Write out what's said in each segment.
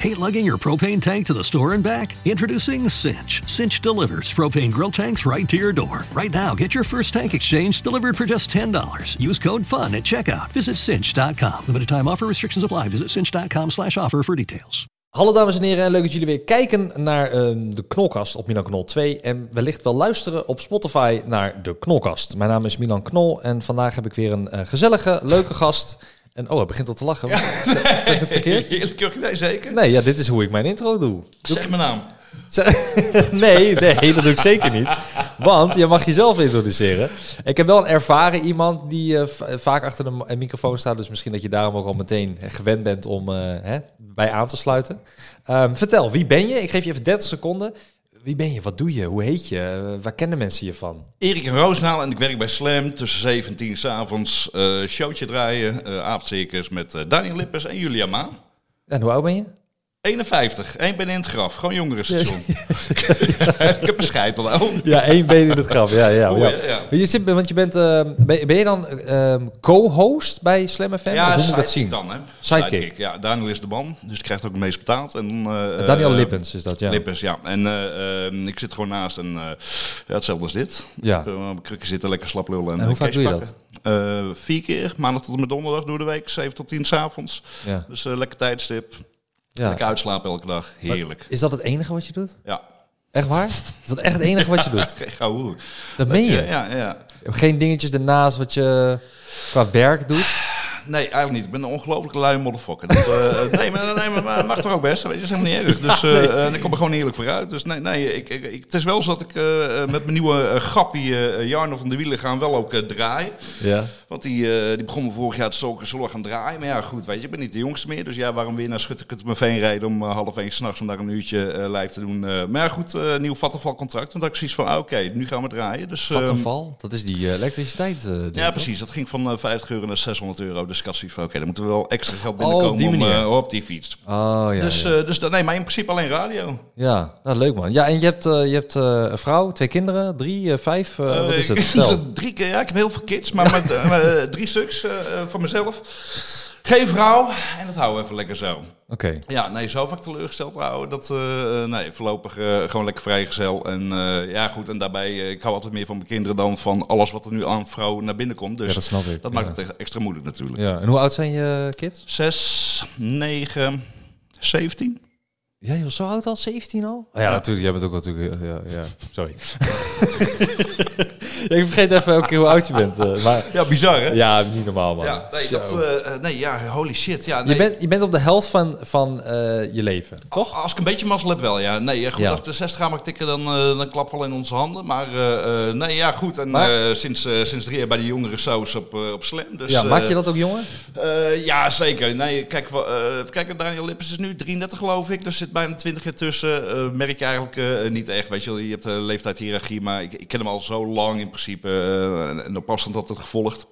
Hate lugging your propane tank to the store and back? Introducing Cinch. Cinch delivers propane grill tanks right to your door. Right now, get your first tank exchange delivered for just $10. Use code FUN at checkout. Visit cinch.com. Limited time offer restrictions apply. Visit cinch.com slash offer for details. Hallo dames en heren, en leuk dat jullie weer kijken naar ehm, de Knolkast op Milan Knol 2 en wellicht wel luisteren op Spotify naar de Knolkast. Mijn naam is Milan Knol en vandaag heb ik weer een eh, gezellige, leuke gast. En oh, hij begint al te lachen. Zeg, zeg ik het verkeerd? Heerlijk, nee, zeker. Nee, ja, dit is hoe ik mijn intro doe. Zeg mijn naam. nee, nee, dat doe ik zeker niet. Want je mag jezelf introduceren. Ik heb wel een ervaren iemand die eh, vaak achter de m- microfoon staat. Dus misschien dat je daarom ook al meteen eh, gewend bent om eh, hè, bij aan te sluiten. Ehm, vertel, wie ben je? Ik geef je even 30 seconden. Wie ben je? Wat doe je? Hoe heet je? Waar kennen mensen je van? Erik Roosnaal en ik werk bij Slam tussen 7 en 10 s'avonds. eh showtje draaien, eh avondcircus met eh, Daniel Lippers en Julia Maan. En hoe oud ben je? 51, één ben in het graf, gewoon jongerenstation. ik heb een scheitel al. Ja, één been in het graf. Ja, ja, Oh, ja. ja, ja. Je zit, want je bent, eh, ben, ben je dan eh, co-host bij Slam FM? of hoe moet dat zien? dan, hè? Sidekick. Ja, Daniel is de man, dus die krijgt ook het meest betaald. En, eh, Daniel eh, Lippens is dat, ja. Lippens, ja. En eh, eh, ik zit gewoon naast en ja, hetzelfde als dit. Ja. Op krukken zitten, lekker slap lullen. En, En hoe vaak doe je pakken. Eh, vier keer, maandag tot en met donderdag door de week, 7 tot 10 s'avonds. Ja. Dus lekker tijdstip, ja. lekker uitslapen elke dag, heerlijk. Is dat het enige wat je doet? Ja, Echt waar? Is dat echt het enige wat je doet? geen gauw hoer. Dat meen je? Ja, ja, ja. Geen dingetjes ernaast wat je qua werk doet? Nee, eigenlijk niet. Ik ben een ongelooflijke luie motherfucker. Dat, eh, nee, maar, nee, maar, maar mag toch ook best. Weet je, dat is helemaal niet erg. Dus eh, eh, ik kom er gewoon eerlijk vooruit. Dus nee, nee ik, ik, ik- het is wel zo dat ik eh, eh, met mijn nieuwe uh, grappie uh, Jarno van de Wielen gaan wel ook eh, draaien. Ja. Want die, eh, die begon me vorig jaar te stoken, zullen gaan draaien? Maar ja, goed, weet je, ik ben niet de jongste meer. Dus ja, waarom weer naar veen rijden om eh, half één s'nachts om daar een uurtje eh lijf te doen? Eh, maar ja, goed, eh, nieuw Vattenfall contract. Want ik zoiets van, ah, oké, nu gaan we draaien. Dus, ehm, Vattenval? Dat is die eh, elektriciteit. eh, ja, precies. Dat ging van eh, 50 euro naar 600 euro. Dus van, oké, dan moeten we wel extra geld Oh, op binnenkomen die om, eh, op die fiets. Oh ja. dus, ja. eh, dus dat, nee, maar in principe alleen radio. ja, nou, leuk man. Ja, en je hebt, eh, je hebt een vrouw, twee kinderen, drie, vijf. wat is het? ik- Stel. drie keer, ja, ik heb heel veel kids, maar met, drie stuks van mezelf. Geen vrouw en dat houden we even lekker zo. Oké. Ja, nee, zo vaak teleurgesteld houden. Dat, eh, eh, nee, voorlopig eh, gewoon lekker vrijgezel. En eh, ja, goed, en daarbij, ik hou altijd meer van mijn kinderen dan van alles wat er nu aan vrouwen naar binnen komt. Dus Ja, dat snap ik. dat ja. maakt het extra moeilijk natuurlijk. Ja, en hoe oud zijn je kids? Zes, negen, 17. Ja, joh, zo oud al? 17 al? Oh, ja, natuurlijk. Jij bent ook natuurlijk... Ja, ja. sorry. Ik vergeet even elke keer hoe oud je bent. eh, maar Ja, bizar hè? ja, niet normaal man. Ja, nee, dat, eh, eh, nee, ja, holy shit. Ja, nee. je, bent, je bent op de helft van, van je leven, toch? Als ik een beetje mazzel heb wel, ja. Nee, goed, als ik de 60 ga mag tikken, dan, dan klap wel in onze handen. Maar nee, ja, goed. En Maar- sinds, sinds drie jaar bij de jongere saus op, op Slam. Dus, ja, maak je dat ook jonger? Eh, ja, zeker. Nee, kijk, kijken, Daniel Lippens is nu 33 geloof ik. Er zit bijna 20 jaar tussen. Merk je eigenlijk niet echt. Weet je, je hebt een leeftijdhiërarchie, maar ik, ik ken hem al zo lang in principe. eh, en, op afstand altijd gevolgd.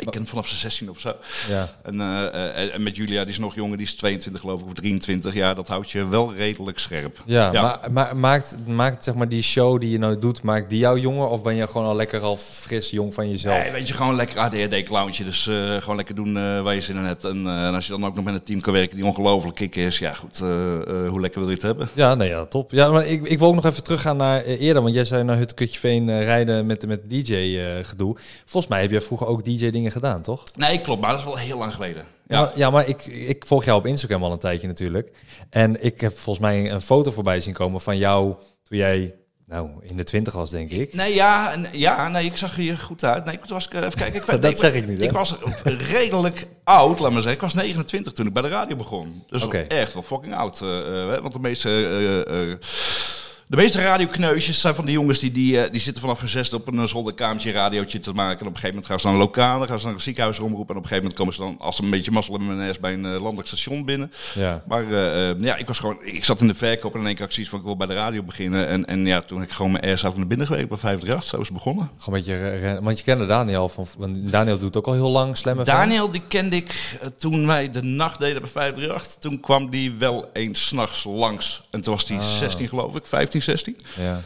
Ik ken hem vanaf zijn 16 of zo. Ja. En, eh, eh, en met Julia, die is nog jonger, die is 22 geloof ik, of 23. Ja, dat houdt je wel redelijk scherp. Ja, Ja. Maar, maar maakt, maakt zeg maar die show die je nou doet, maakt die jou jonger? Of ben je gewoon al lekker al fris jong van jezelf? Nee, weet je, gewoon lekker ADHD-clowntje. Dus eh, gewoon lekker doen waar je zin in hebt. En, en als je dan ook nog met een team kan werken die ongelooflijk kick is. Ja, goed, hoe lekker wil je het hebben? Ja, nee, ja, top. Ja, maar ik, ik wil ook nog even teruggaan naar eerder, want jij zei naar Hutkutjeveen eh rijden met, met DJ-gedoe. Volgens mij heb jij vroeger ook DJ-dingen gedaan, toch? Nee, klopt, maar dat is wel heel lang geleden. Ja, Ja, maar, ja, maar ik, ik volg jou op Instagram al een tijdje natuurlijk. En ik heb volgens mij een foto voorbij zien komen van jou toen jij, nou, in de twintig was, denk ik. Nee, ja, ja, nee, ik zag er hier goed uit. Nee, ik was, eh, even kijken. Ik, Dat nee, zeg ik niet, hè? Ik was redelijk oud, laat maar zeggen. Ik was 29 toen ik bij de radio begon. Dus wel echt wel fucking oud. eh, eh, want de meeste... de meeste radiokneusjes zijn van die jongens die, die, eh, die zitten vanaf hun zesde op een eh, zolderkamertje radiootje te maken. En op een gegeven moment gaan ze naar een lokaal, dan gaan ze naar een ziekenhuis omroepen. En op een gegeven moment komen ze dan, als ze een beetje mazzel hebben, met een S bij een eh, landelijk station binnen. Ja. Maar ja, ik was gewoon, ik zat in de verkoop en in één keer zoiets van ik wil bij de radio beginnen. En, en ja, toen heb ik gewoon mijn ass uit naar binnen gewerkt bij 538, zo is het begonnen. Gewoon een beetje, want je kende Daniel van, want Daniel doet ook al heel lang Slam FM. Daniel, die kende ik toen wij de nacht deden bij 538. Toen kwam die wel eens s'nachts langs. En toen was hij 16 geloof ik, 15, 16. Ja.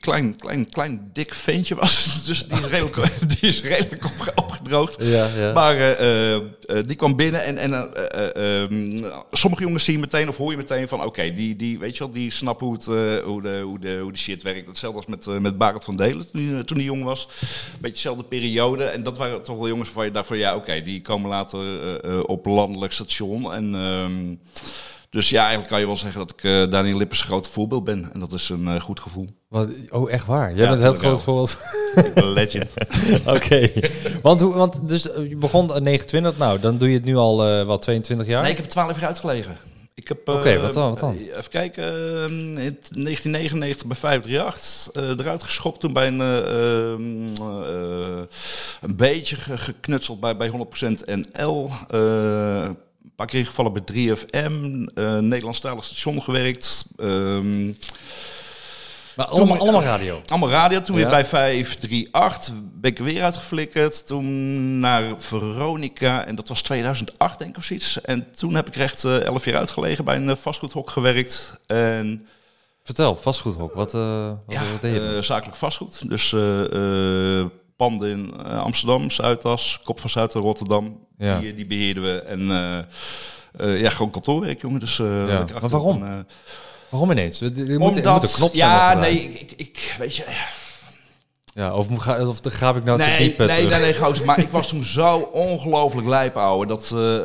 Klein, klein, klein dik ventje was. Dus die is redelijk, die is redelijk opge- opgediend. afgedroogd. Ja, ja. Maar eh, eh, eh, die kwam binnen en, en eh, eh, ehm, sommige jongens zien meteen of hoor je meteen van oké, die, die, weet je wel, die snappen hoe, het, hoe, de, hoe, de, hoe de shit werkt. Hetzelfde als met, met Barend van Delen toen, toen hij jong was. Beetje dezelfde periode. En dat waren toch wel jongens waarvan je dacht van ja, oké, die komen later op landelijk station. En ehm, dus ja, eigenlijk kan je wel zeggen dat ik eh Daniel Lippers groot voorbeeld ben. En dat is een eh, goed gevoel. Wat, oh, echt waar? Jij Ja, bent heel tuurlijk groot voorbeeld. Een legend. Oké. want, hoe, want dus eh, je begon aan 29, nou, dan doe je het nu al eh wat 22 jaar? Nee, ik heb 12 jaar uitgelegen. Ik heb, Oké, eh, wat dan, wat dan? Even kijken, eh, in 1999 bij 538 eh eruit geschopt. Toen bij een, eh, ehm, eh, een beetje ge- geknutseld bij, bij 100% NL. Een paar keer gevallen bij 3FM. eh Nederlandstalig station gewerkt. ehm, maar allemaal, toen- allemaal radio. allemaal radio. Toen Ja. weer bij 538 ben ik er weer uitgeflikkerd. Toen naar Veronica. En dat was 2008 denk ik of zoiets. En toen heb ik recht eh 11 jaar uitgelegen. Bij een eh, vastgoedhok gewerkt. En Vertel, vastgoedhok. Wat, eh wat, ja, wat deed je? zakelijk vastgoed. Dus panden in eh, Amsterdam, Zuidas, Kop van Zuid en Rotterdam. Ja. Die, die beheerden we. En eh, eh, ja, gewoon kantoorwerk, jongen. Dus, eh, lekker Maar waarom? eh, Waarom ineens? Er, er moet, er moet omdat, een knop zijn. ja, nee, ik, ik, weet je, Ja, of, ga, of graaf ik nou te nee, diep eh, nee, terug? nee, nee, gozer, maar ik was toen zo ongelooflijk lijp, ouwe. Dat, eh,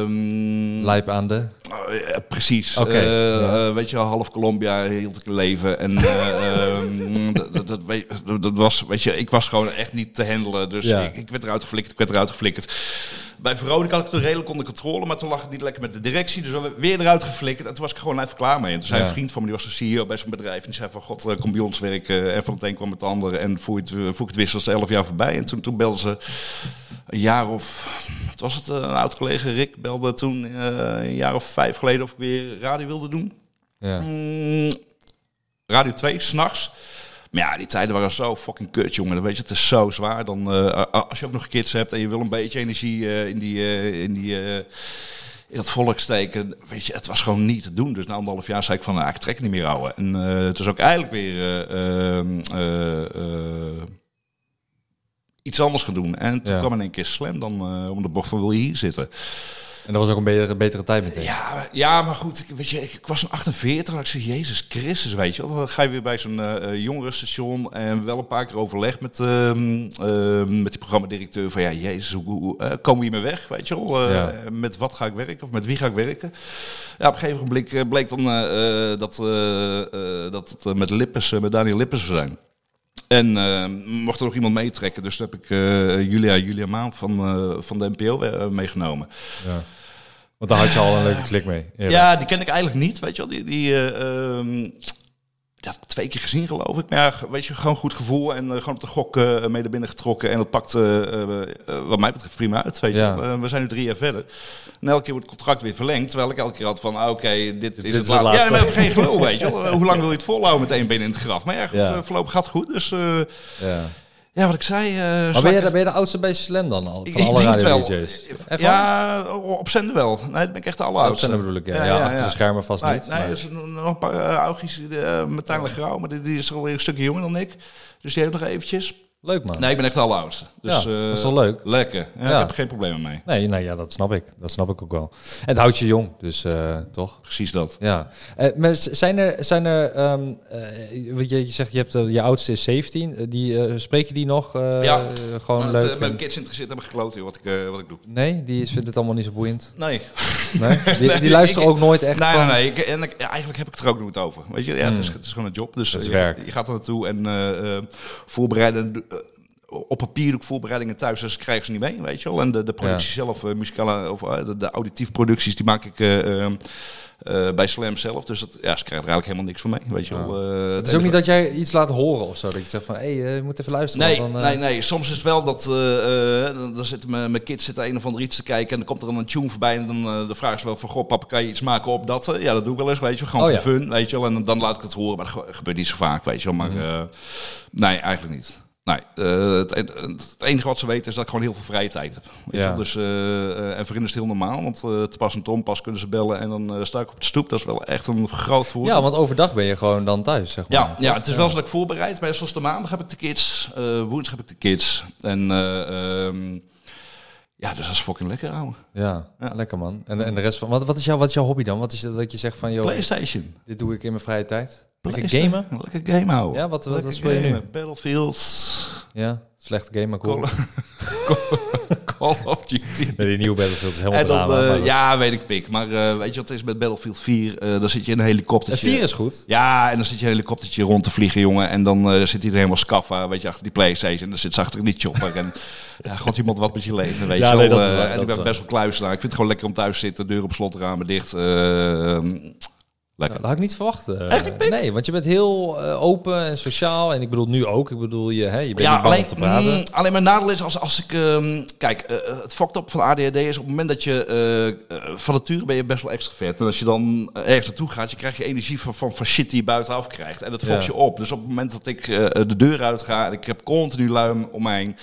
ehm, Lijp aan de... Oh, ja, precies. Eh, ja. eh, weet je, half Colombia hield ik leven. En eh, ehm, dat, weet- dat- was, weet je, ik was gewoon echt niet te handelen. Dus Ja. ik, ik werd eruit geflikkerd, ik werd eruit geflikkerd. Bij Veronica had ik het redelijk onder controle, maar toen lag het niet lekker met de directie. Dus we weer eruit geflikkerd. En toen was ik gewoon even klaar mee. En toen zei Ja. een vriend van me, die was de CEO bij zo'n bedrijf. En die zei van, god, eh, kom bij ons werken. En van het een kwam het ander. En voor je het, ik het wist was het elf jaar voorbij. En toen, toen belden ze een jaar of... Wat was het? eh, Een oud collega Rick belde toen eh, een jaar of vijf geleden of ik weer radio wilde doen. Ja. Mm, radio 2, s'nachts. Maar ja, die tijden waren zo fucking kut, jongen. Dan weet je, het is zo zwaar. Dan, eh, als je ook nog kids hebt en je wil een beetje energie eh, in, die, eh, in, die, in dat volk steken. Weet je, het was gewoon niet te doen. Dus na anderhalf jaar zei ik van, nou, ik trek het niet meer houden. En het is ook eigenlijk weer eh, ehm, eh, eh, iets anders gaan doen. En toen Ja. kwam in één keer slam dan om de bocht van, wil je hier zitten? En dat was ook een betere, betere tijd meteen. Ja, ja, maar goed, ik, weet je, ik, ik was een 48 en ik zei, Jezus Christus, weet je wel. Dan ga je weer bij zo'n eh, jongerenstation en wel een paar keer overleg met, ehm, ehm, met die programmadirecteur van, ja, Jezus, hoe, hoe eh, komen we hiermee weg, weet je wel. Ja. Met wat ga ik werken of met wie ga ik werken? Ja, op een gegeven moment bleek, bleek dan dat, dat het met Lippes, eh, met Daniel Lippes zou zijn. En eh, mocht er nog iemand meetrekken, dus heb ik eh, Julia, Julia Maan van, eh, van de NPO meegenomen. Ja. Want daar had je al een leuke klik mee. Ja, die ken ik eigenlijk niet, weet je wel. Die, die, ik twee keer gezien, geloof ik. Maar ja, weet je, gewoon goed gevoel en eh, gewoon op de gok eh, mee naar binnen getrokken. En dat pakt, eh, wat mij betreft, prima uit, weet je Ja. we zijn nu drie jaar verder. En elke keer wordt het contract weer verlengd. Terwijl ik elke keer had van, ah, oké, dit, is is het laatste. laatste. Ja, maar geen gelul, weet je Hoe lang wil je het volhouden met één been in het graf? Maar ja, goed, Ja. voorlopig gaat het goed. Dus Ja. Ja, wat ik zei... eh, Maar ben je, de- ben je de oudste bij Slam dan al? Van ik alle radio wel. DJ's? Ja, op zender wel. Nee, dat ben ik echt de Op alleroudste. zender bedoel ik, ja. Ja, achter de schermen vast Nee, niet. nee maar- er zijn nog een paar uh, augjes, uh, Martijn Grauw, maar die, die is alweer een stukje jonger dan ik. Dus die heeft nog eventjes. Leuk man. Nee, ik ben echt de alleroudste. Dus, Ja, eh, dat is wel leuk. Lekker. Ja, Ja. Ik heb geen problemen mee. Nee, nou ja, dat snap ik. Dat snap ik ook wel. En het houdt je jong, dus eh, toch? Precies dat. Ja. Eh, maar zijn er, zijn er ehm, eh, wat je, je zegt, je, hebt, eh, je oudste is 17. Eh, die, eh, spreek je die nog? eh, Ja. eh, gewoon Maar leuk. het, uh, mijn en- kids interesseert hebben gekloot joh, wat ik, uh, wat ik doe. Nee, die is, vindt het allemaal niet zo boeiend. Nee. Nee? Die, Nee, die luisteren ik- ook nooit echt Nee, van... nee, nee. Ik, en ik, ja, eigenlijk heb ik het er ook nooit over. Weet je, ja, het, is, Hmm. het is gewoon een job. Dus Dat is je, werk. je gaat er naartoe en eh, eh, voorbereiden. Op papier ik voorbereidingen thuis, dus krijgen ze niet mee, weet je wel. En de, de productie zelf, eh, muzikale of eh, de, de auditieve producties, die maak ik eh, bij Slam zelf. Dus dat, ja, ze krijgen er eigenlijk helemaal niks van mee, weet je wel. Het is ook niet dat jij iets laat horen of zo. Dat je zegt van, hé, hey, je moet even luisteren. Nee, dan, nee, nee. Soms is het wel dat. dan zitten mijn, mijn kids zitten een of ander iets te kijken. En dan komt er dan een tune voorbij. En dan de vraag is wel van: Goh, papa, kan je iets maken op dat? Ja, dat doe ik wel eens, weet je. wel. Gewoon Oh, voor fun, weet je wel. En dan laat ik het horen. Maar dat gebeurt niet zo vaak, weet je wel. Maar nee, eigenlijk niet. Nee, eh, het, het enige wat ze weten is dat ik gewoon heel veel vrije tijd heb. Ja. Dus, eh, en voor hen is het heel normaal, want eh, te pas en tom pas kunnen ze bellen en dan sta ik op de stoep. Dat is wel echt een groot voordeel. Ja, want overdag ben je gewoon dan thuis, zeg maar. Ja, ja, het is wel zo dat ik voorbereid. Maar zoals de maandag heb ik de kids, woensdag heb ik de kids. En eh, ehm, ja, dus dat is fucking lekker, ouwe. Ja, Ja. lekker man. En, en de rest van... Wat, wat, is jouw, wat is jouw hobby dan? Wat is dat je zegt van... Joh, Playstation. dit doe ik in mijn vrije tijd? Lekker gamen? Lekker game houden. Ja, wat, wat, wat speel je nu? gamen. Battlefield. Ja, slechte game, maar cool. Call, of Duty. Nee, die nieuwe Battlefield is helemaal En dan, drama, eh, ja, weet ik pik. Maar eh, weet je wat het is met Battlefield 4? Eh dan zit je in een Het helikoptertje. 4 is goed. Ja, en dan zit je een helikoptertje rond te vliegen, jongen. En dan zit hij er helemaal scaffa, weet je, achter die Playstation. En dan zit ze achter die chopper. En ja, god iemand wat met je leven, weet Ja, je nee, wel. dat is waar, en ik ben best wel kluisenaar. Ik vind het gewoon lekker om thuis te zitten, deur op slot, ramen dicht. Dat had ik niet verwacht. eh. Nee, want je bent heel eh, open en sociaal. En ik bedoel nu ook. Ik bedoel, je, hè, je bent Ja, niet bang alleen, om te praten. mm, alleen mijn nadeel is als, als ik... ehm, kijk, eh, het fucked up van ADHD is op het moment dat je... van nature ben je best wel extravert. En als je dan ergens naartoe gaat, je krijgt je energie van, van, van shit die je buitenaf krijgt. En dat fokt Ja. je op. Dus op het moment dat ik de deur uit ga en ik heb continu luim om mij heen...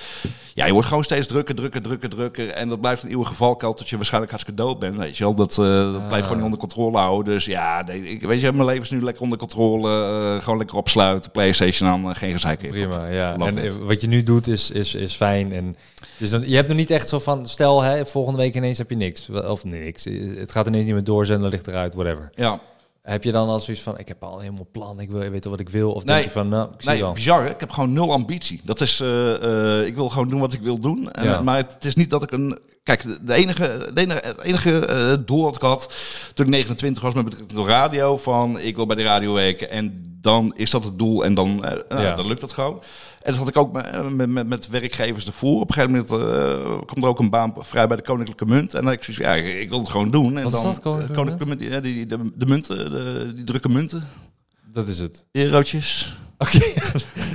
Ja, je wordt gewoon steeds drukker, drukker, drukker, drukker. En dat blijft een eeuwige valkuil tot je waarschijnlijk hartstikke dood bent. Weet je wel, dat, dat blijft gewoon niet onder controle houden. Dus ja, nee, ik, weet je, mijn leven is nu lekker onder controle. eh, gewoon lekker opsluiten, Playstation aan, eh, geen gezeik meer. Prima, ja. Love En it. eh, wat je nu doet is, is, is fijn. En dus dan, je hebt nog niet echt zo van, stel hè, volgende week ineens heb je niks. Of nee, niks. Het gaat ineens niet meer doorzenden, ligt eruit, whatever. Ja. Heb je dan al zoiets van, ik heb al helemaal plan, ik wil weten wat ik wil? Of Nee. denk je van, nou, ik zie Nee, wel. bizar. hè? Ik heb gewoon nul ambitie. Dat is, ik wil gewoon doen wat ik wil doen. En, Ja. Maar het is niet dat ik een. Kijk, de- enige, de enige, het enige eh, doel dat ik had toen ik 29 was met betrekking tot radio, van ik wil bij de radio werken. En dan is dat het doel en dan, eh, nou, Ja. dan lukt dat gewoon. En dat had ik ook met, met, met, met werkgevers ervoor. Op een gegeven moment eh, komt er ook een baan vrij bij de Koninklijke Munt. En dan ik zoiets ja, ik, wil het gewoon doen. En Wat is dan, dat, Koninklijke eh, Koninklijke Munt? Ja, die, de, de munten, de, die drukke munten, Dat is het. eurotjes. Oké.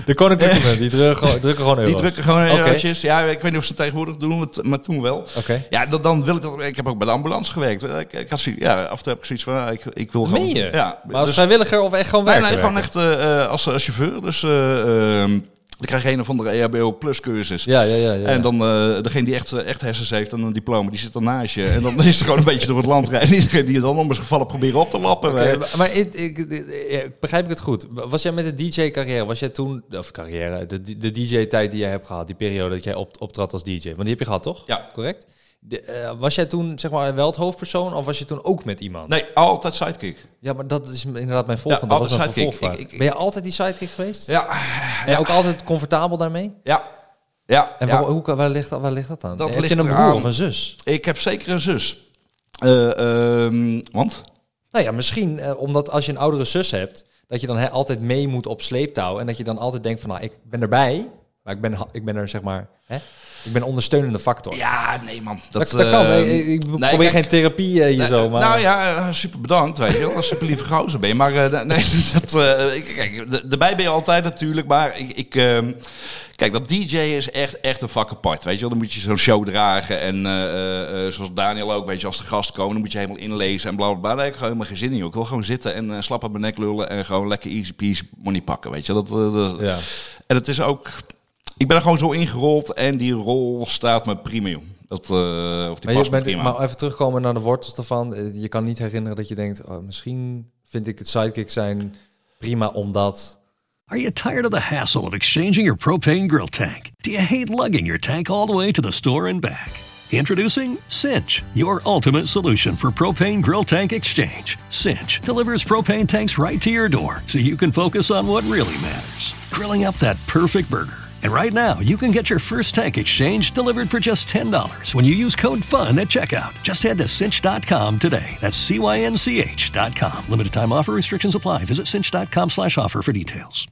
De koninklijke die drukken, gewoon- drukken gewoon Die euro. drukken gewoon Oké. eurotjes. Ja, ik weet niet of ze het tegenwoordig doen, maar, toen wel. Oké. Ja, dan, dan wil ik dat. Ik heb ook bij de ambulance gewerkt. Ik, ik had, ja, af en toe heb ik zoiets van, ik, ik wil gewoon. Meen je? Ja, Maar als dus- vrijwilliger of echt gewoon werken? nee, gewoon echt eh, eh, als, als chauffeur. Dus eh, ehm, dan krijg je een of andere EHBO plus cursus. Ja, ja, ja. ja. En dan eh, degene die echt, eh, echt hersens heeft en een diploma, die zit dan naast je. En dan is het gewoon een beetje door het land rijden. Iedereen die dan om is gevallen proberen op te lappen. Eh, maar- maar ik, ik, ik- begrijp ik het goed? Was jij met de DJ-carrière, was jij toen, of carrière, de, de DJ-tijd die jij hebt gehad, die periode dat jij op, optrad als DJ, want die heb je gehad toch? Ja. Correct? De, eh, was jij toen zeg maar wel het hoofdpersoon of was je toen ook met iemand? Nee, altijd sidekick. Ja, maar dat is inderdaad mijn volgende. Ja, altijd sidekick. vervolgvraag. Ik- ik- ben je altijd die sidekick geweest? Ja, En ook altijd comfortabel daarmee? ja, ja. En ja. waar, hoe, waar, ligt dat, waar ligt dat aan? Dat heb ligt je een broer eraan. of een zus? Ik heb zeker een zus. Eh, ehm, want? Nou ja, misschien eh, omdat als je een oudere zus hebt, dat je dan altijd mee moet op sleeptouw. En dat je dan altijd denkt van, nou, ik ben erbij, maar ik ben, ik ben er zeg maar, hè, ik ben ondersteunende factor. Ja, nee man. dat, dat kan. eh, Ik, ik probeer kijk, geen therapie eh, hier nee, zo, maar... Nou ja, eh, super bedankt, weet je wel. Super lieve gozer ben je. Maar nee, dat, kijk, erbij ben je altijd natuurlijk. Maar ik... ik ehm, Kijk, dat DJ is echt, echt een vak apart, weet je wel. Dan moet je zo'n show dragen en zoals Daniel ook, weet je, als de gast komen, dan moet je helemaal inlezen en bla bla bla. Daar heb ik gewoon helemaal geen zin in. Ik wil gewoon zitten en slap op mijn nek lullen en gewoon lekker easy peasy money pakken, weet je. Dat, dat- Ja. En het is ook, ik ben er gewoon zo ingerold en die rol staat me prima, joh. Dat, eh of die Maar, je bent, prima. maar even terugkomen naar de wortels ervan. Eh, Je kan niet herinneren dat je denkt, oh, misschien vind ik het sidekick zijn prima omdat... Are you tired of the hassle of exchanging your propane grill tank? Do you hate lugging your tank all the way to the store and back? Introducing Cinch, your ultimate solution for propane grill tank exchange. Cinch delivers propane tanks right to your door so you can focus on what really matters grilling up that perfect burger. And right now, you can get your first tank exchange delivered for just $10 when you use code FUN at checkout. Just head to cinch.com today. That's C-Y-N-C-H.com. Limited time offer restrictions apply. Visit cinch.com slash offer for details.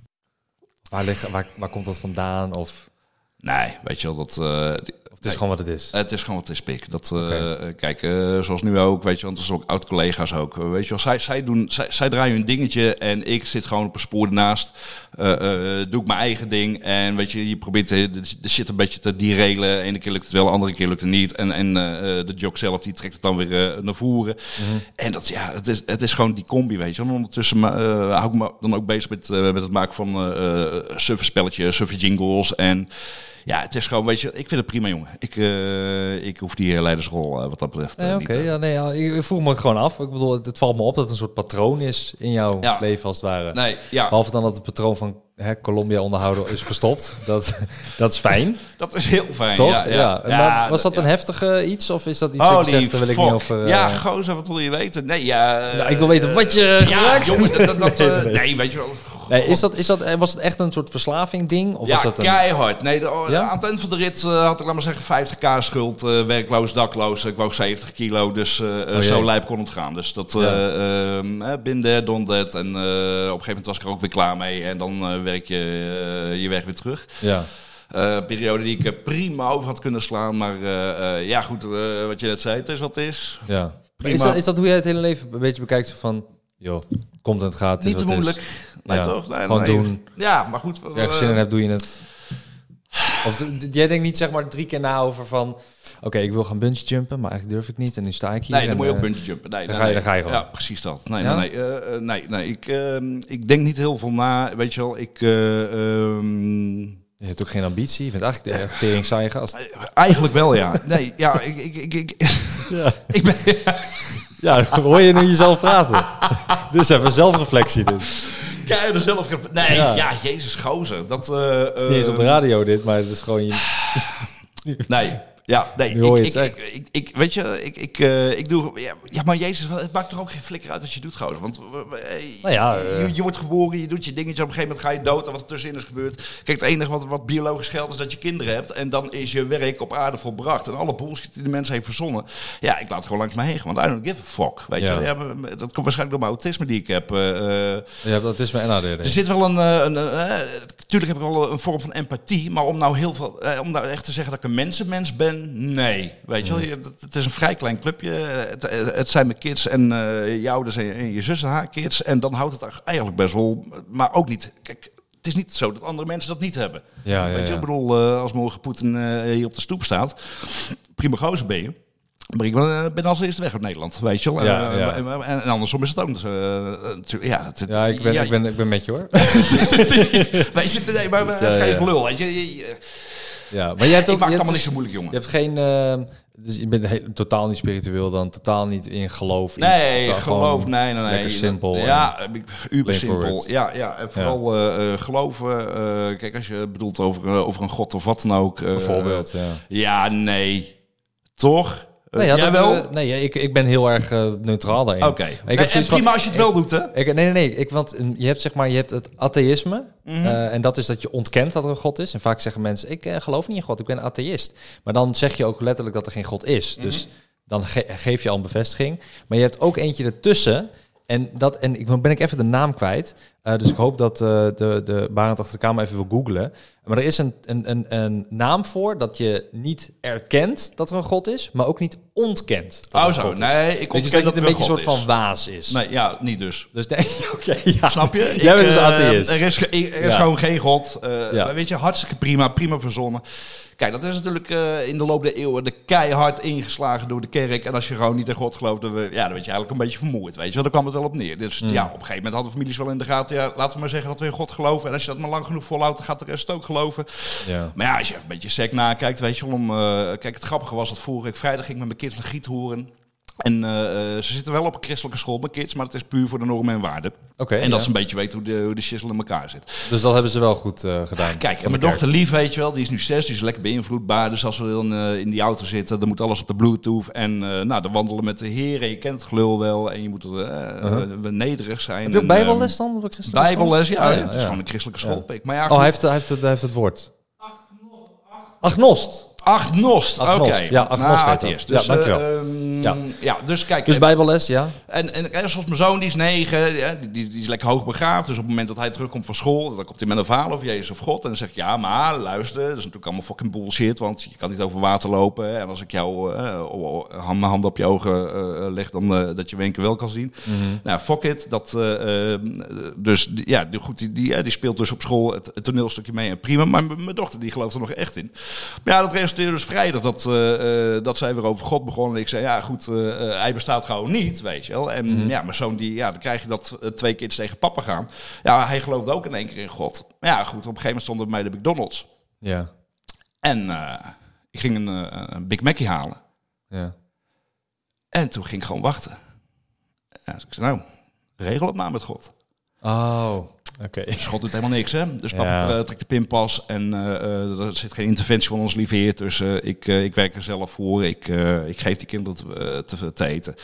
Waar, ligt, waar, waar komt dat vandaan? Of, Nee, weet je wel, dat... eh, of Het is gewoon wat het is. Het is gewoon wat het is, pik. Dat, eh, Oké. eh, kijk, eh, zoals nu ook, weet je, want dat is ook oud-collega's ook. weet je wel, zij, zij, doen, zij, zij draaien hun dingetje en ik zit gewoon op een spoor ernaast. Doe ik mijn eigen ding en weet je, je probeert de, de, shit een beetje te derailen. Ene keer lukt het wel, andere keer lukt het niet. En, en de jock zelf, die trekt het dan weer naar voren. En dat, ja, het is, het is gewoon die combi, weet je. En ondertussen hou ik me dan ook bezig met, met het maken van uh, spelletjes, surfer jingles en... Ja, het is gewoon, weet je, ik vind het prima, jongen. Ik, eh, ik hoef die eh, leidersrol eh, wat dat betreft niet. Oké, ja, nee, ja, ik vroeg me het gewoon af. Ik bedoel, het, het valt me op dat het een soort patroon is in jouw Ja. leven als het ware. Nee, ja, Behalve dan dat het patroon van hè, Colombia onderhouden is gestopt. Dat, dat is fijn, dat is heel fijn. toch? Ja, Ja, ja. Maar was dat een heftige iets? Of is dat iets Holy wil ik niet over... Ja, gozer, wat wil je weten? Nee, ja... nou, ik wil weten wat je Ja, gebruikt. jongen, dat, dat, dat, Nee, nee. nee, weet je wel. Nee, is dat, is dat, eh, was het echt een soort verslaving ding? Of ja, was dat een... keihard. Nee, de, Ja? aan het eind van de rit eh, had ik, laat maar zeggen, 50k schuld. eh, werkloos, dakloos. Ik woog 70 kilo, dus Oh, zo lijp kon het gaan. Dus dat, Ja. eh ehm, eh, bin there, done that. En op een gegeven moment was ik er ook weer klaar mee. En dan werk je je weg weer terug. Ja. Periode die ik prima over had kunnen slaan. Maar ja, goed, wat je net zei, het is wat het is. ja. Is dat, is dat hoe jij het hele leven een beetje bekijkt? Van, joh, komt en het gaat, het is Niet te is. Nee, Ja, toch? Nee, gewoon nee. doen. Ja, maar goed. Als je ergens zin in hebt, doe je het. Of jij denkt niet zeg maar drie keer na over van... Oké, ik wil gaan bungee jumpen, maar eigenlijk durf ik niet. En nu sta ik hier. Nee, dan en, moet je ook eh, bungee jumpen. Nee, dan nee, ga je- dan ga je gewoon. Ja, precies dat. Nee, Ja? nee, nee. eh, eh, nee, nee. Ik, ehm, ik denk niet heel veel na. Weet je wel, ik... eh, ehm, Je hebt ook geen ambitie. Je bent eigenlijk de echt tering saaie gast. eigenlijk wel, ja. Nee, ja, ik... ik, ik, ik, Ja. ik ben... Ja, hoor je nu jezelf praten. dus even zelfreflectie dit. Er zelf... Nee, Ja. ja, jezus, gozer. Dat... eh Het is niet eens op de radio dit, maar het is gewoon je... Nee, ja, nee. Nu hoor je ik, het ik, ik, ik, ik- weet je, ik, ik, eh, ik doe... Ja, ja, maar Jezus, het maakt toch ook geen flikker uit wat je doet, gozer. Want eh, Nou ja, eh. je, je wordt geboren, je doet je dingetje, op een gegeven moment ga je dood en wat er tussenin is gebeurd. Kijk, het enige wat, wat biologisch geldt is dat je kinderen hebt en dan is je werk op aarde volbracht. En alle bullshit die de mensen heeft verzonnen, ja, ik laat het gewoon langs me heen gaan, want I don't give a fuck. Weet Ja. je, ja, dat komt waarschijnlijk door mijn autisme die ik heb. eh, eh, Je hebt autisme en ADHD. er zit wel een, eh, een, eh, tuurlijk heb ik wel een vorm van empathie, maar om nou heel veel, eh, om nou echt te zeggen dat ik een mensenmens ben, nee. Weet je wel, het, het is een vrij klein clubje. Het, eh, het zijn mijn kids en eh, je ouders en, en je zus en haar kids. En dan houdt het eigenlijk best wel, maar ook niet. Kijk, het is niet zo dat andere mensen dat niet hebben. Ja, ja, Weet je, ik bedoel, eh, als morgen Poetin hier op de stoep staat, prima gozer ben je. Maar ik ben, als eerste weg uit Nederland, weet je wel. Ja, ja. En, en, en andersom is het ook. Dus, natuurlijk, ja, het, het- Ja, ik ben, ja, ik, ben, ik ben met je hoor. Weet je, nee, maar Ja, even geen gelul. Weet je, je, je- Ja, maar jij hebt ik ook... maak je het allemaal hebt niet zo moeilijk, jongen. Je hebt geen... eh, dus je bent totaal niet spiritueel dan, totaal niet in geloof. iets, Nee, totaal geloof, nee, nee, nee. Lekker simpel. Ja, eh, uber simpel. Ja, ja, en vooral eh, eh, geloven. kijk, als je bedoelt over, over een god of wat dan ook. Bijvoorbeeld, ja. Ja, nee. Toch? Nee, ja, dat, wel? eh, nee, ik, ik ben heel erg eh, neutraal daarin. Oké. Nee, en prima van- als je het wel doet, hè? Ik, nee, nee, nee. Ik, want eh, je hebt zeg maar, je hebt het atheïsme. Mhm. en dat is dat je ontkent dat er een God is. En vaak zeggen mensen, ik geloof niet in God, ik ben atheïst. Maar dan zeg je ook letterlijk dat er geen God is. Mhm. Dus dan ge- geef je al een bevestiging. Maar je hebt ook eentje ertussen. En, dat, en ik ben ik even de naam kwijt. Eh, dus ik hoop dat eh, de, de Barend achter de kamer even wil googlen. Maar er is een, een, een, een naam voor dat je niet erkent dat er een God is, maar ook niet ontkent. Dat Oh zo, God nee, ik ontken dus dat dat het een beetje een soort van waas is. Nee, ja, niet dus. Dus nee, oké, ja. Snap je? Jij bent dus eh, atheïst. Er is, ge- er is Ja. gewoon geen God. Ja. Weet je, hartstikke prima, prima verzonnen. Kijk, dat is natuurlijk in de loop der eeuwen de keihard ingeslagen door de kerk. En als je gewoon niet in God gelooft, dan, ja, dan werd je eigenlijk een beetje vermoeid. Weet je, daar kwam het wel op neer. Dus Mm. ja, op een gegeven moment hadden families wel in de gaten. Ja, laten we maar zeggen dat we in God geloven. En als je dat maar lang genoeg volhoudt, dan gaat de rest ook geloven. Ja. Maar ja, als je even een beetje sec nakijkt, weet je wel. Om, eh, kijk, het grappige was dat vorige week vrijdag ging ik met mijn kids naar Giethoorn. En eh, eh, ze zitten wel op een christelijke school, mijn kids, maar het is puur voor de normen en waarden. Oké, en dat ja. ze een beetje weten hoe de, hoe de in elkaar zit. Dus dat hebben ze wel goed eh, gedaan. Kijk, en mijn dochter Lief, weet je wel, die is nu zes, die is lekker beïnvloedbaar. Dus als we dan in die auto zitten, dan moet alles op de bluetooth. En nou, dan wandelen met de heren, je kent het gelul wel. En je moet we nederig zijn. Heb je ook bijbelles ehm, dan? op de christelijke school? Bijbelles, ja. Oh, ja, het is gewoon een christelijke Ja. schoolpik. Maar ja, Oh, hij heeft, hij, heeft het, hij heeft het woord. Agnost. Agnost, oké. Agnost, ja, Agnost Nou, heet dat. atheïst. Dus, Ja, dankjewel. eh, ehm, Ja. ja. dus kijk. Dus eh, bijbelles, ja. En, en, en zoals mijn zoon, die is negen, die, die, die is lekker hoog begaafd. Dus op het moment dat hij terugkomt van school, dan komt hij met een verhaal over Jezus of God. En dan zeg ik, ja, maar luister, dat is natuurlijk allemaal fucking bullshit. Want je kan niet over water lopen. En als ik jou hand- mijn hand op je ogen leg, dan dat je keer wel kan zien. Nou, fuck it. Dat, eh, eh, dus ja, die, goed, die, die, die speelt dus op school het, het toneelstukje mee. En prima, maar mijn dochter die gelooft er nog echt in. Maar ja, dat dus vrijdag dat, eh, eh, dat zij weer over God begon. En ik zei, ja goed, eh, hij bestaat gewoon niet, weet je wel. En ja, mijn zoon, die, ja, dan krijg je dat twee keer tegen papa gaan. Ja, hij geloofde ook in één keer in God. Maar ja, goed, op een gegeven moment stonden bij de McDonald's. Ja, En ik ging een, een Big Mackie halen. ja. En toen ging ik gewoon wachten. Ja, dus ik zei, nou, regel het maar met God. Oh, Dus God doet helemaal niks, hè? Dus papa Ja. eh, trekt de pinpas en eh, eh, er zit geen interventie van ons lieve heer tussen. Ik, ik werk er zelf voor, ik, ik geef die kinderen te, te, te eten.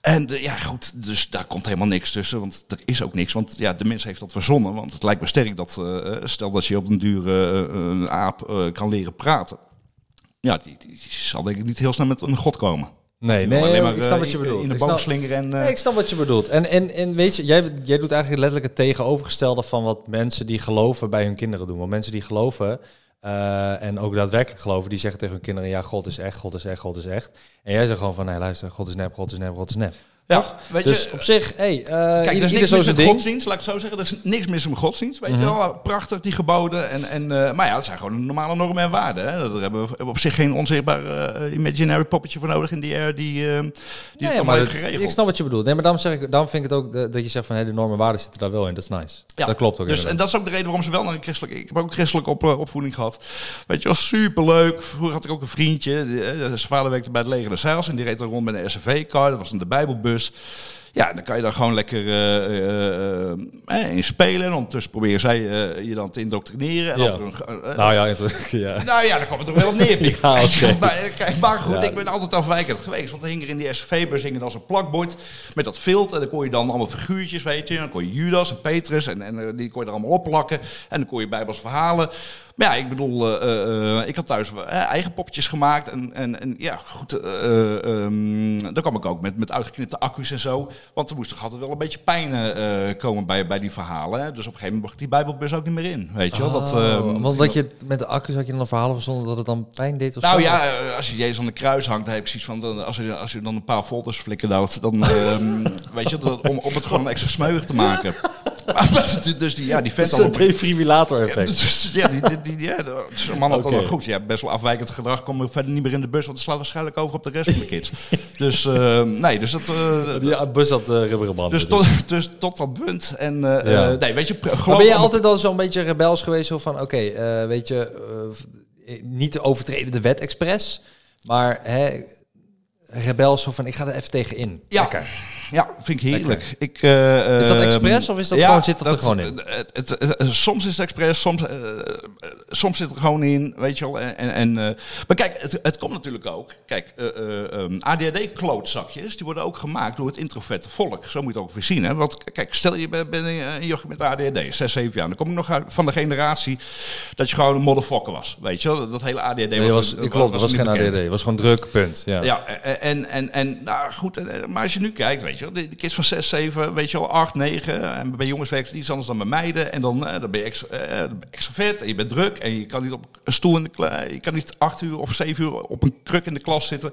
En eh, ja, goed, dus daar komt helemaal niks tussen, want er is ook niks. Want ja, de mens heeft dat verzonnen, want het lijkt me sterk dat, stel dat je op een dure een aap kan leren praten. Ja, die, die, die zal denk ik niet heel snel met een god komen. Nee, nee, maar, ik snap eh, wat je bedoelt. In de snap- slingeren en... eh, Nee, ik snap wat je bedoelt. En, en, en weet je, jij, jij doet eigenlijk letterlijk het tegenovergestelde van wat mensen die geloven bij hun kinderen doen. Want mensen die geloven eh, en ook daadwerkelijk geloven, die zeggen tegen hun kinderen, ja, God is echt, God is echt, God is echt. En jij zegt gewoon van, nee, luister, God is nep, God is nep, God is nep. Ja, weet Dus je, op zich, hey, uh, Kijk, er ieder, is niks mis met ding. godsdienst, laat ik het zo zeggen. Er is niks mis met godsdienst, weet Mhm. je wel. Prachtig, die geboden. En, en, eh, maar ja, dat zijn gewoon normale normen en waarden. Hè. Daar hebben we op zich geen onzichtbaar eh, imaginary poppetje voor nodig in die air die, eh die het Ja, ja, allemaal maar heeft dat- geregeld. ik snap wat je bedoelt. Nee, maar daarom, zeg ik, daarom vind ik het ook dat je zegt van hey, de normen en waarden zitten daar wel in. Dat is nice. Ja, dat klopt ook. Dus, en dat is ook de reden waarom ze wel naar een christelijke... Ik heb ook een christelijke op, eh, opvoeding gehad. Weet je wel, superleuk. Vroeger had ik ook een vriendje. Die, eh, zijn vader werkte bij het leger de Zeils. En die reed dan rond met een SUV-car. Dat was dan de Bijbelbus. Ja, dan kan je daar gewoon lekker eh, eh, eh, in spelen. En ondertussen proberen zij je dan te indoctrineren. En Ja. een, nou ja, ja. nou ja, daar kwam het toch wel op neer. Ja, je, maar, kijk, maar goed, Ja. ik ben altijd afwijkend geweest. Want er hing er in die hing er dan zo'n plakbord met dat vilt. En dan kon je dan allemaal figuurtjes, weet je. En dan kon je Judas en Petrus en, en die kon je er allemaal opplakken. En dan kon je bijbels verhalen. Maar ja, ik bedoel, eh, eh, eh, ik had thuis eigen poppetjes gemaakt. En, en, en ja, goed, eh, ehm, dan kwam ik ook met, met uitgeknipte accu's en zo. Want er moest toch altijd wel een beetje pijn komen bij, bij die verhalen. Hè? Dus op een gegeven moment mocht die bijbelbus ook niet meer in, weet je wel. Dat, Oh, want dat je met de accu's had je dan een verhaal verzonnen dat het dan pijn deed of nou zo? ja, als je Jezus aan de kruis hangt, dan heb ik zoiets van, dan, als, je, als je dan een paar folders flikken houdt, dan ehm, weet je, dat, om, om het gewoon extra smeuig te maken. Maar dus die, ja, die vent Dat is dan een defibrillator ja, effect. dus, ja, die, die, die, ja, zo'n man had Oké. wel goed. Ja, best wel afwijkend gedrag. Komen verder niet meer in de bus, want het slaat waarschijnlijk over op de rest van de kids. dus ehm, nee, dus dat. eh, Die bus had uh, rubberen banden. dus, tot, dus tot dat punt. En eh, Ja. nee, weet je, Maar ben je altijd al zo'n beetje rebels geweest? Zo van, oké, eh, weet je, niet overtreden de wet expres, maar hè, rebels zo van, ik ga er even tegen in. Ja. Lekker. Ja, vind ik heerlijk. Ik, eh, Is dat ehm, expres of is dat gewoon- zit dat er gewoon in? Het, het, het- het- soms is het expres, soms, eh, eh, soms zit het er gewoon in, weet je wel. En, en, eh, maar kijk, het, het komt natuurlijk ook. Kijk, eh, eh, ehm, ADHD-klootzakjes, die worden ook gemaakt door het introverte volk. Zo moet je het ook weer zien. Hè? Want kijk, stel je bent bent een jochie met ADHD, 6, 7 jaar. Dan kom ik nog uit van de generatie dat je gewoon een motherfucker was. Weet je wel, dat hele ADHD Nee, was, was, klopt, dat was geen bekend. ADD, het was gewoon druk, punt. Ja. Ja, en, en, en nou goed, maar als je nu kijkt, weet je wel, de, kids van 6, 7, weet je wel, 8, 9. En bij jongens werkt het iets anders dan bij meiden. En dan, eh, dan ben je ex, eh, dan ben je extravert en je bent druk. En je kan niet op een stoel in de kla- je kan niet 8 uur of 7 uur op een kruk in de klas zitten.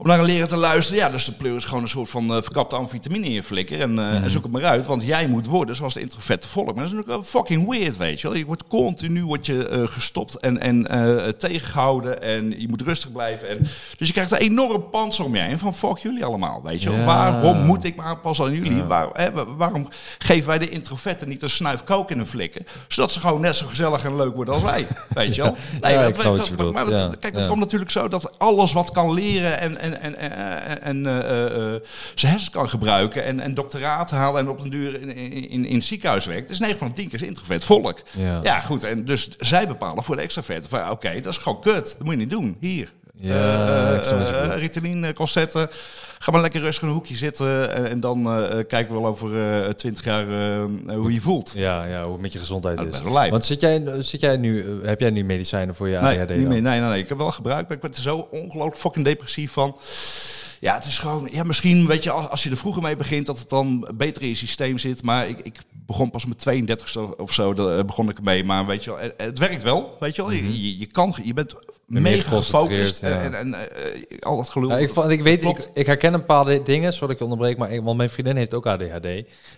Om naar een leraar te luisteren, ja, dus de pleur is gewoon een soort van eh, verkapte amfetamine in je flikker. En, eh, en zoek het maar uit, want jij moet worden zoals de introverte volk. Maar dat is natuurlijk wel fucking weird, weet je wel. Je wordt continu wordt je, eh, gestopt en, en eh, tegengehouden en je moet rustig blijven. En, dus je krijgt een enorm panzer om je heen van fuck jullie allemaal, weet je wel. Ja. Waarom moet ik me aanpassen aan jullie? Waar, hè, wa- waarom geven wij de introverten niet een snuif kook in hun flikken? Zodat ze gewoon net zo gezellig en leuk worden als wij, weet je wel. Nee, Ja, dat- wat dat- bedoelt. maar dat- kijk, dat komt natuurlijk zo dat alles wat kan leren en, en, en, en, en eh, eh, eh, zijn hersens kan gebruiken en, en doctoraat halen en op een duur in, in, in, het ziekenhuis werkt. Dat is 9 van de 10 keer is introvert volk. Ja. Ja. goed. En dus zij bepalen voor de extraverten van oké, dat is gewoon kut. Dat moet je niet doen. Hier. Ja, bedoelt. Ritalin, concerten. Ga maar lekker rustig in een hoekje zitten en, en dan eh, eh, kijken we wel over eh, twintig jaar eh, hoe je voelt. Ja, ja, hoe het met je gezondheid Nou, is. Want zit jij, zit jij nu, eh, heb jij nu medicijnen voor je Nee, ADHD? niet meer. Nee, nee, nee. Ik heb wel gebruikt, maar ik ben er zo ongelooflijk fucking depressief van. Ja, het is gewoon... Ja, misschien, weet je, als, als je er vroeger mee begint, dat het dan beter in je systeem zit. Maar ik, ik begon pas met 32 of zo, daar eh, begon ik ermee. Maar weet je wel, het, het werkt wel, weet je wel. Je- je, je, kan, je bent meer mega gefocust. ja. En, en eh, al dat gelul. Ja, ik, ik weet, ik, ik herken een paar di- dingen, sorry dat ik je onderbreek, maar ik, want mijn vriendin heeft ook ADHD.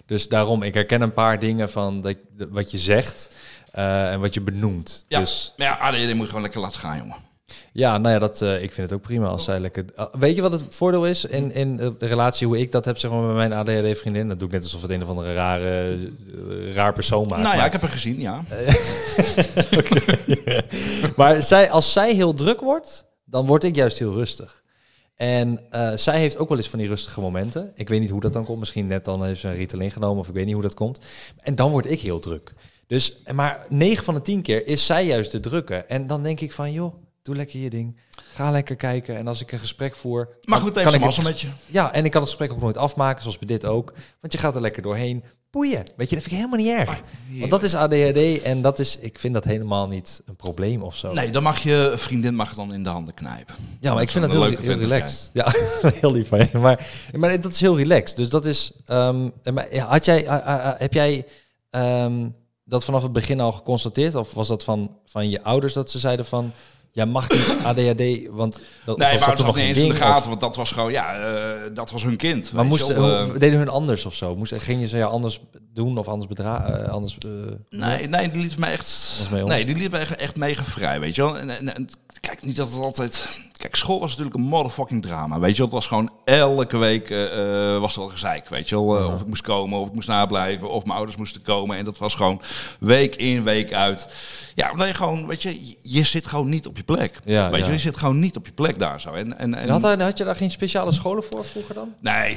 Dus daarom, ik herken een paar dingen van dat, de- wat je zegt eh, en wat je benoemt. Ja, Dus maar ja, ADHD moet je gewoon lekker laten gaan, jongen. Ja, nou ja, dat, eh, ik vind het ook prima als zij lekker... Ah, weet je wat het voordeel is in, in de relatie, hoe ik dat heb zeg maar, met mijn ADHD-vriendin? Dat doe ik net alsof het een of andere rare, eh, raar persoon maakt. nou ja, maar- ik heb haar gezien, ja. maar zij, als zij heel druk wordt, dan word ik juist heel rustig. En eh, zij heeft ook wel eens van die rustige momenten. Ik weet niet hoe dat dan komt. Misschien net dan heeft ze een Ritalin genomen of ik weet niet hoe dat komt. En dan word ik heel druk. Dus, maar 9 van de 10 keer is zij juist de drukke. En dan denk ik van, joh, doe lekker je ding. Ga lekker kijken. En als ik een gesprek voer... Maar kan- goed, kan even ik het met je. Ja, en ik kan het gesprek ook nooit afmaken, zoals bij dit ook. Want je gaat er lekker doorheen. Boeien. Weet je, dat vind ik helemaal niet erg. Want dat is ADHD en dat is, ik vind dat helemaal niet een probleem of zo. Nee, dan mag je vriendin mag dan in de handen knijpen. Ja, maar ik vind dat heel, heel relaxed. Ja, heel lief van je. Maar, maar dat is heel relaxed. Dus dat is... ehm, had jij, eh, eh, eh, heb jij ehm, dat vanaf het begin al geconstateerd? Of was dat van, van je ouders dat ze zeiden van... Jij mag niet ADHD, want dat Nee, was dat was nog niet een eens in de gaten, Of, want dat was gewoon, ja, eh, dat was hun kind. maar moesten, eh, deden hun anders of zo? Moest, ging je ze ja anders doen of anders bedragen? anders, eh, Nee, nee, die liet mij echt. Nee, die liet mij echt, echt mega vrij, weet je wel. En, en, en kijk, niet dat het altijd. Kijk, school was natuurlijk een motherfucking drama, weet je wel. Het was gewoon elke week was er wel gezeik, weet je wel. Of ik moest komen, of ik moest nablijven, of mijn ouders moesten komen. En dat was gewoon week in, week uit. Ja, omdat je gewoon, weet je- je zit gewoon niet op je plek. Ja, weet ja. je, je zit gewoon niet op je plek daar zo. En, en, en, had, daar- had je daar geen speciale scholen voor vroeger dan? Nee,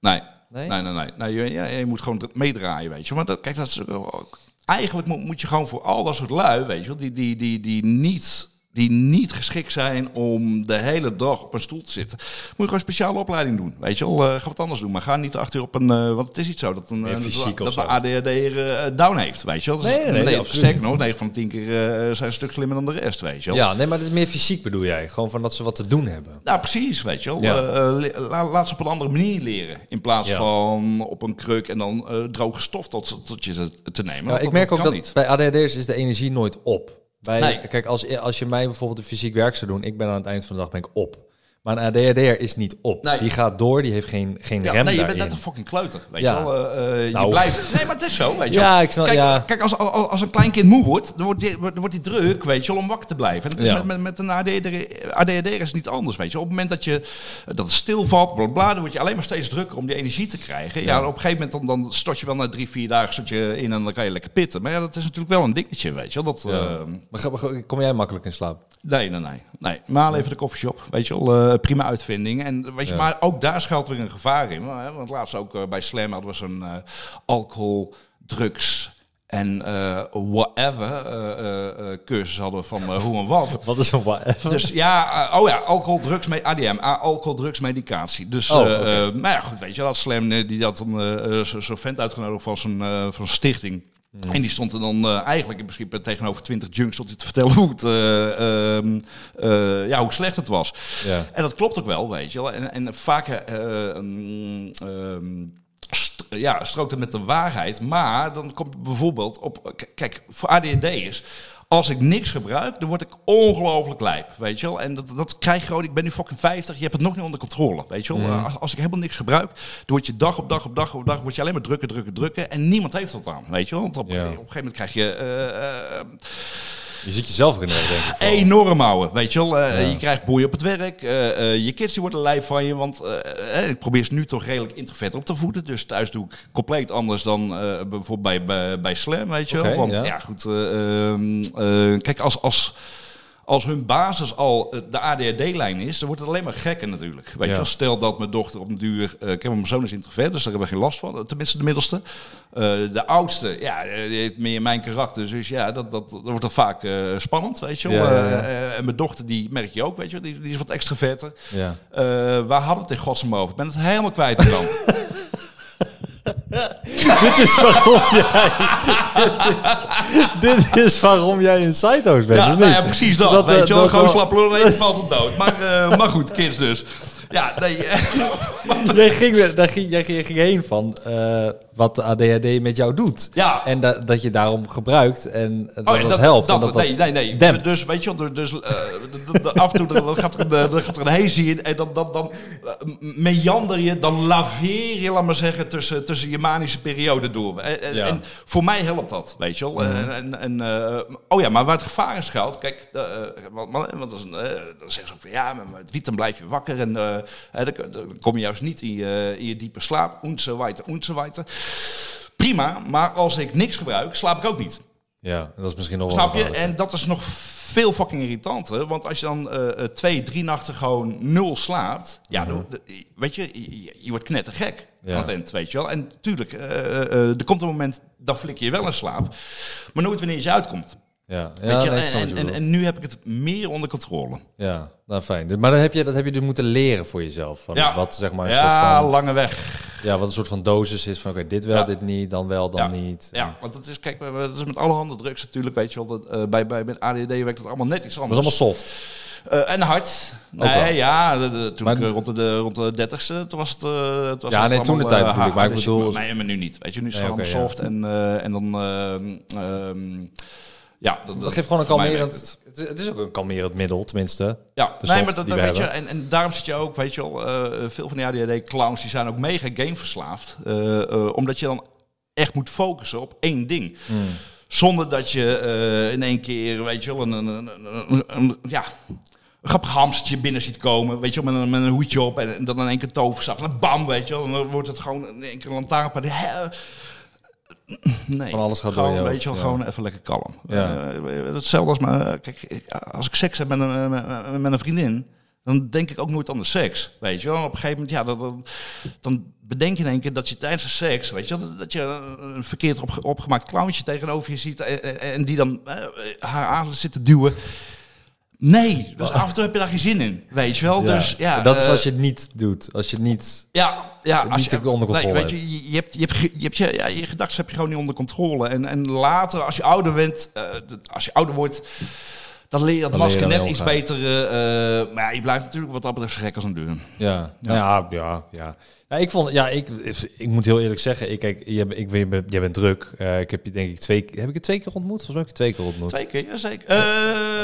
nee. Nee? Nee, nee, nee. nee je, ja, je moet gewoon dr- meedraaien, weet je. Want dat, kijk, dat is ook... Eigenlijk moet, moet je gewoon voor al dat soort lui, weet je wel, die, die, die, die, niet, die niet geschikt zijn om de hele dag op een stoel te zitten. Moet je gewoon een speciale opleiding doen, weet je wel. Eh, ga wat anders doen, maar ga niet achter op een... eh, want het is niet zo dat een, eh, dat, dat de ADHD eh, down heeft, weet je wel. Nee, nee, nee, Sterker niet. nog, 9 van de 10 keer zijn ze een stuk slimmer dan de rest, weet je wel. Ja, nee, maar dat is meer fysiek bedoel jij. Gewoon van dat ze wat te doen hebben. Nou, precies, weet je wel. Ja. Le- la- laat ze op een andere manier leren. In plaats Ja. van op een kruk en dan droge stof tot, tot je te, te nemen. Ja, ik merk ook dat niet. bij ADHD'ers is de energie nooit op. Bij, Nee. Kijk, als, als je mij bijvoorbeeld een fysiek werk zou doen, ik ben aan het eind van de dag ben ik op. Maar een ADHD'er is niet op. Nee. Die gaat door, die heeft geen, geen Ja, rem nee, je daarin. bent net een fucking kleuter. Weet Ja. je wel? Eh, eh, Nou. je blijft, nee, maar het is zo. Weet je Ja, wel. ik snap- Kijk, ja. kijk als, als, als een klein kind moe wordt, dan wordt hij wordt, die druk, weet je wel, om wakker te blijven. En is met, met, met een ADHD, ADHD is niet anders, weet je. Op het moment dat, je, dat het stilvalt, bla, bla, dan word je alleen maar steeds drukker om die energie te krijgen. Ja, op een gegeven moment dan, dan stort je wel na drie, vier dagen stort je in en dan kan je lekker pitten. Maar ja, dat is natuurlijk wel een dingetje, weet je wel. Dat, eh, Maar kom jij makkelijk in slaap? Nee, nee, nee. nee. Maar even de koffieshop, weet je wel, eh, prima uitvinding. En weet je, maar ook daar schuilt weer een gevaar in. Want laatst ook eh, bij Slam hadden we zo'n eh, alcohol, drugs en whatever cursus hadden van hoe en wat. Wat is een whatever? Dus ja, oh ja, alcohol, drugs, me- ADM, alcohol, drugs, medicatie. Dus, Oh, maar ja, goed, weet je, dat Slam die had zo- zo'n vent uitgenodigd van zijn, van stichting. Hmm. En die stond er dan eh, eigenlijk in principe tegenover 20 junks tot hij te vertellen hoe, het, eh, ehm, eh, ja, hoe slecht het was. Ja. En dat klopt ook wel, weet je wel. En, en vaak mm, ehm, st- ja, strookt het met de waarheid. Maar dan komt bijvoorbeeld op... Kijk, voor ADHD'ers... Als ik niks gebruik, dan word ik ongelooflijk lijp, weet je wel. En dat, dat krijg je gewoon, ik ben nu fucking 50, je hebt het nog niet onder controle, weet je wel. Mm. Als, als ik helemaal niks gebruik, dan word je dag op dag op dag op dag, word je alleen maar drukken, drukken, drukken. En niemand heeft dat aan, weet je wel. Want op, Ja. op een gegeven moment krijg je... eh, eh, Je ziet jezelf ook in de weg, denk ik. vooral. enorm houden, weet je wel. Eh, Ja. Je krijgt boeien op het werk. eh, eh, je kids die worden lijf van je. Want ik probeer ze nu toch redelijk introvert op te voeden. Dus thuis doe ik compleet anders dan bijvoorbeeld bij, bij, bij Slam, weet je wel. Want ja. ja, goed. eh, ehm, eh, kijk, als... als als hun basis al eh, de ADHD-lijn is, dan wordt het alleen maar gekker natuurlijk. Weet Ja. je stel dat mijn dochter op een duur... eh ik heb mijn zoon is introvert, dus daar hebben we geen last van. Tenminste, de middelste. Eh, de oudste, ja, die heeft meer mijn karakter. Dus ja, dat, dat, dat wordt dan vaak spannend, weet je wel. Ja, ja, ja. En mijn dochter, die merk je ook, weet je wel. Die, die is wat extroverter. Ja. Waar hadden we het in godsnaam over? Ik ben het helemaal kwijt dan. dit is waarom jij... dit, is, dit is waarom jij een sidehouse bent, Ja, of nou ja, precies dat. Weet eh, je wel, dat gewoon slapen lullen, valt het dood. Maar, eh, maar goed, kids dus. Ja, nee. eh, Jij ging, weer- daar ging, jij ging, jij ging heen van eh, wat de ADHD met jou doet. Ja. En da- dat je daarom gebruikt en dat, Oh, dat, helpt. Dat, en dat, nee, dat nee, nee. dempt. Dus weet je wel, dus, eh, af en toe dan gaat er een, eh, dan gaat er een hazy in en dan, dan, dan eh, meander je, dan laveer je, laat maar zeggen, tussen, tussen je manische periode door. En, en, Ja. en voor mij helpt dat, weet je wel. En, en, en, oh ja, maar waar het gevaar in schuilt, kijk, want, want, dat is een, dan zeggen ze ook van ja, maar met wiet dan blijf je wakker en dan, kom je juist niet in je, in je diepe slaap. Weiter, so weiter. Prima, maar als ik niks gebruik, slaap ik ook niet. Ja, dat is misschien nog wel Snap je? En dat is nog veel fucking irritanter. Want als je dan eh, eh, twee, drie nachten gewoon nul slaapt. Ja, dan- de- weet je, je, je wordt knettergek Ja. eind, weet je wel. En tuurlijk, eh, er komt een moment, dan flik je wel in slaap. Maar nooit wanneer je uitkomt. Ja, Weet je? en, je en, nu heb ik het meer onder controle. Ja, nou fijn. Maar dan heb je, dat heb je dus moeten leren voor jezelf. Van Ja. Wat zeg maar een Ja, soort van, lange weg. Ja, wat een soort van dosis is van oké, dit wel, Ja. dit niet, dan wel, dan niet. Ja, want dat is, kijk, we- dat is met allerhande drugs natuurlijk, weet je wel. Dat, eh, bij, bij, met ADD werkt het allemaal net iets Dat is anders. allemaal soft. Eh, en hard. Nee, ja, de, de- toen Maar- ik eh, rond de, rond de dertigste, toen was het... eh, toen was Ja, het nee, toen de tijd bedoel ik, maar ik bedoel- Nee, maar nu niet. Weet je, nu is het Nee, soft en, en dan... ehm, ehm, ja, dat, Dat geeft gewoon een kalmerend... Het. is- het is ook een kalmerend middel, tenminste. Ja, de nee, maar dat, dat we weet je, en, en daarom zit je ook, weet je wel, eh, veel van die ADHD-clowns die zijn ook mega gameverslaafd. eh, eh, omdat je dan echt moet focussen op één ding. Hmm. Zonder dat je eh, in één keer, weet je wel, een, een, een, een- een- ja, een grappig hamstertje binnen ziet komen. Weet je wel, met een, met een hoedje op en, en dan in één keer toverstaf. En bam, weet je wel. En dan wordt het gewoon in één keer een lantaarnpaal. Nee, Van alles gaat door gewoon, je hoofd, weet je wel, ja. gewoon even lekker kalm. Ja. Eh, hetzelfde als maar, kijk, ik- als ik seks heb met een, met, met een vriendin, dan denk ik ook nooit aan de seks. Weet je wel, En op een gegeven moment, ja, dan, dan, dan bedenk je in één keer dat je tijdens de seks, weet je wel, dat je een verkeerd op, opgemaakt clowntje tegenover je ziet en, die dan eh, haar aan zit te duwen. Nee, dus af en toe heb je daar geen zin in, weet je wel. Dus ja, dat is eh, als je het niet doet. Als je het niet... ja, ja niet als je, onder controle weet je, je, je hebt, je, hebt, je, hebt je, ja, je gedachten heb je gewoon niet onder controle. En, en later, als je ouder bent, eh, als je ouder wordt, dan leer je dat Dan leer je masker net iets omgaan. beter. eh, eh, maar ja, je blijft natuurlijk wat dat betreft gek als een deur. Ja, ja, ja, ja. ja. Nou, ik vond, ja, ik, ik moet heel eerlijk zeggen, ik, kijk, je, ik weet, jij bent druk. Eh, ik heb je denk ik twee, heb ik je twee keer ontmoet? Volgens mij heb ik je twee keer ontmoet. Twee keer, ja, zeker. Eh,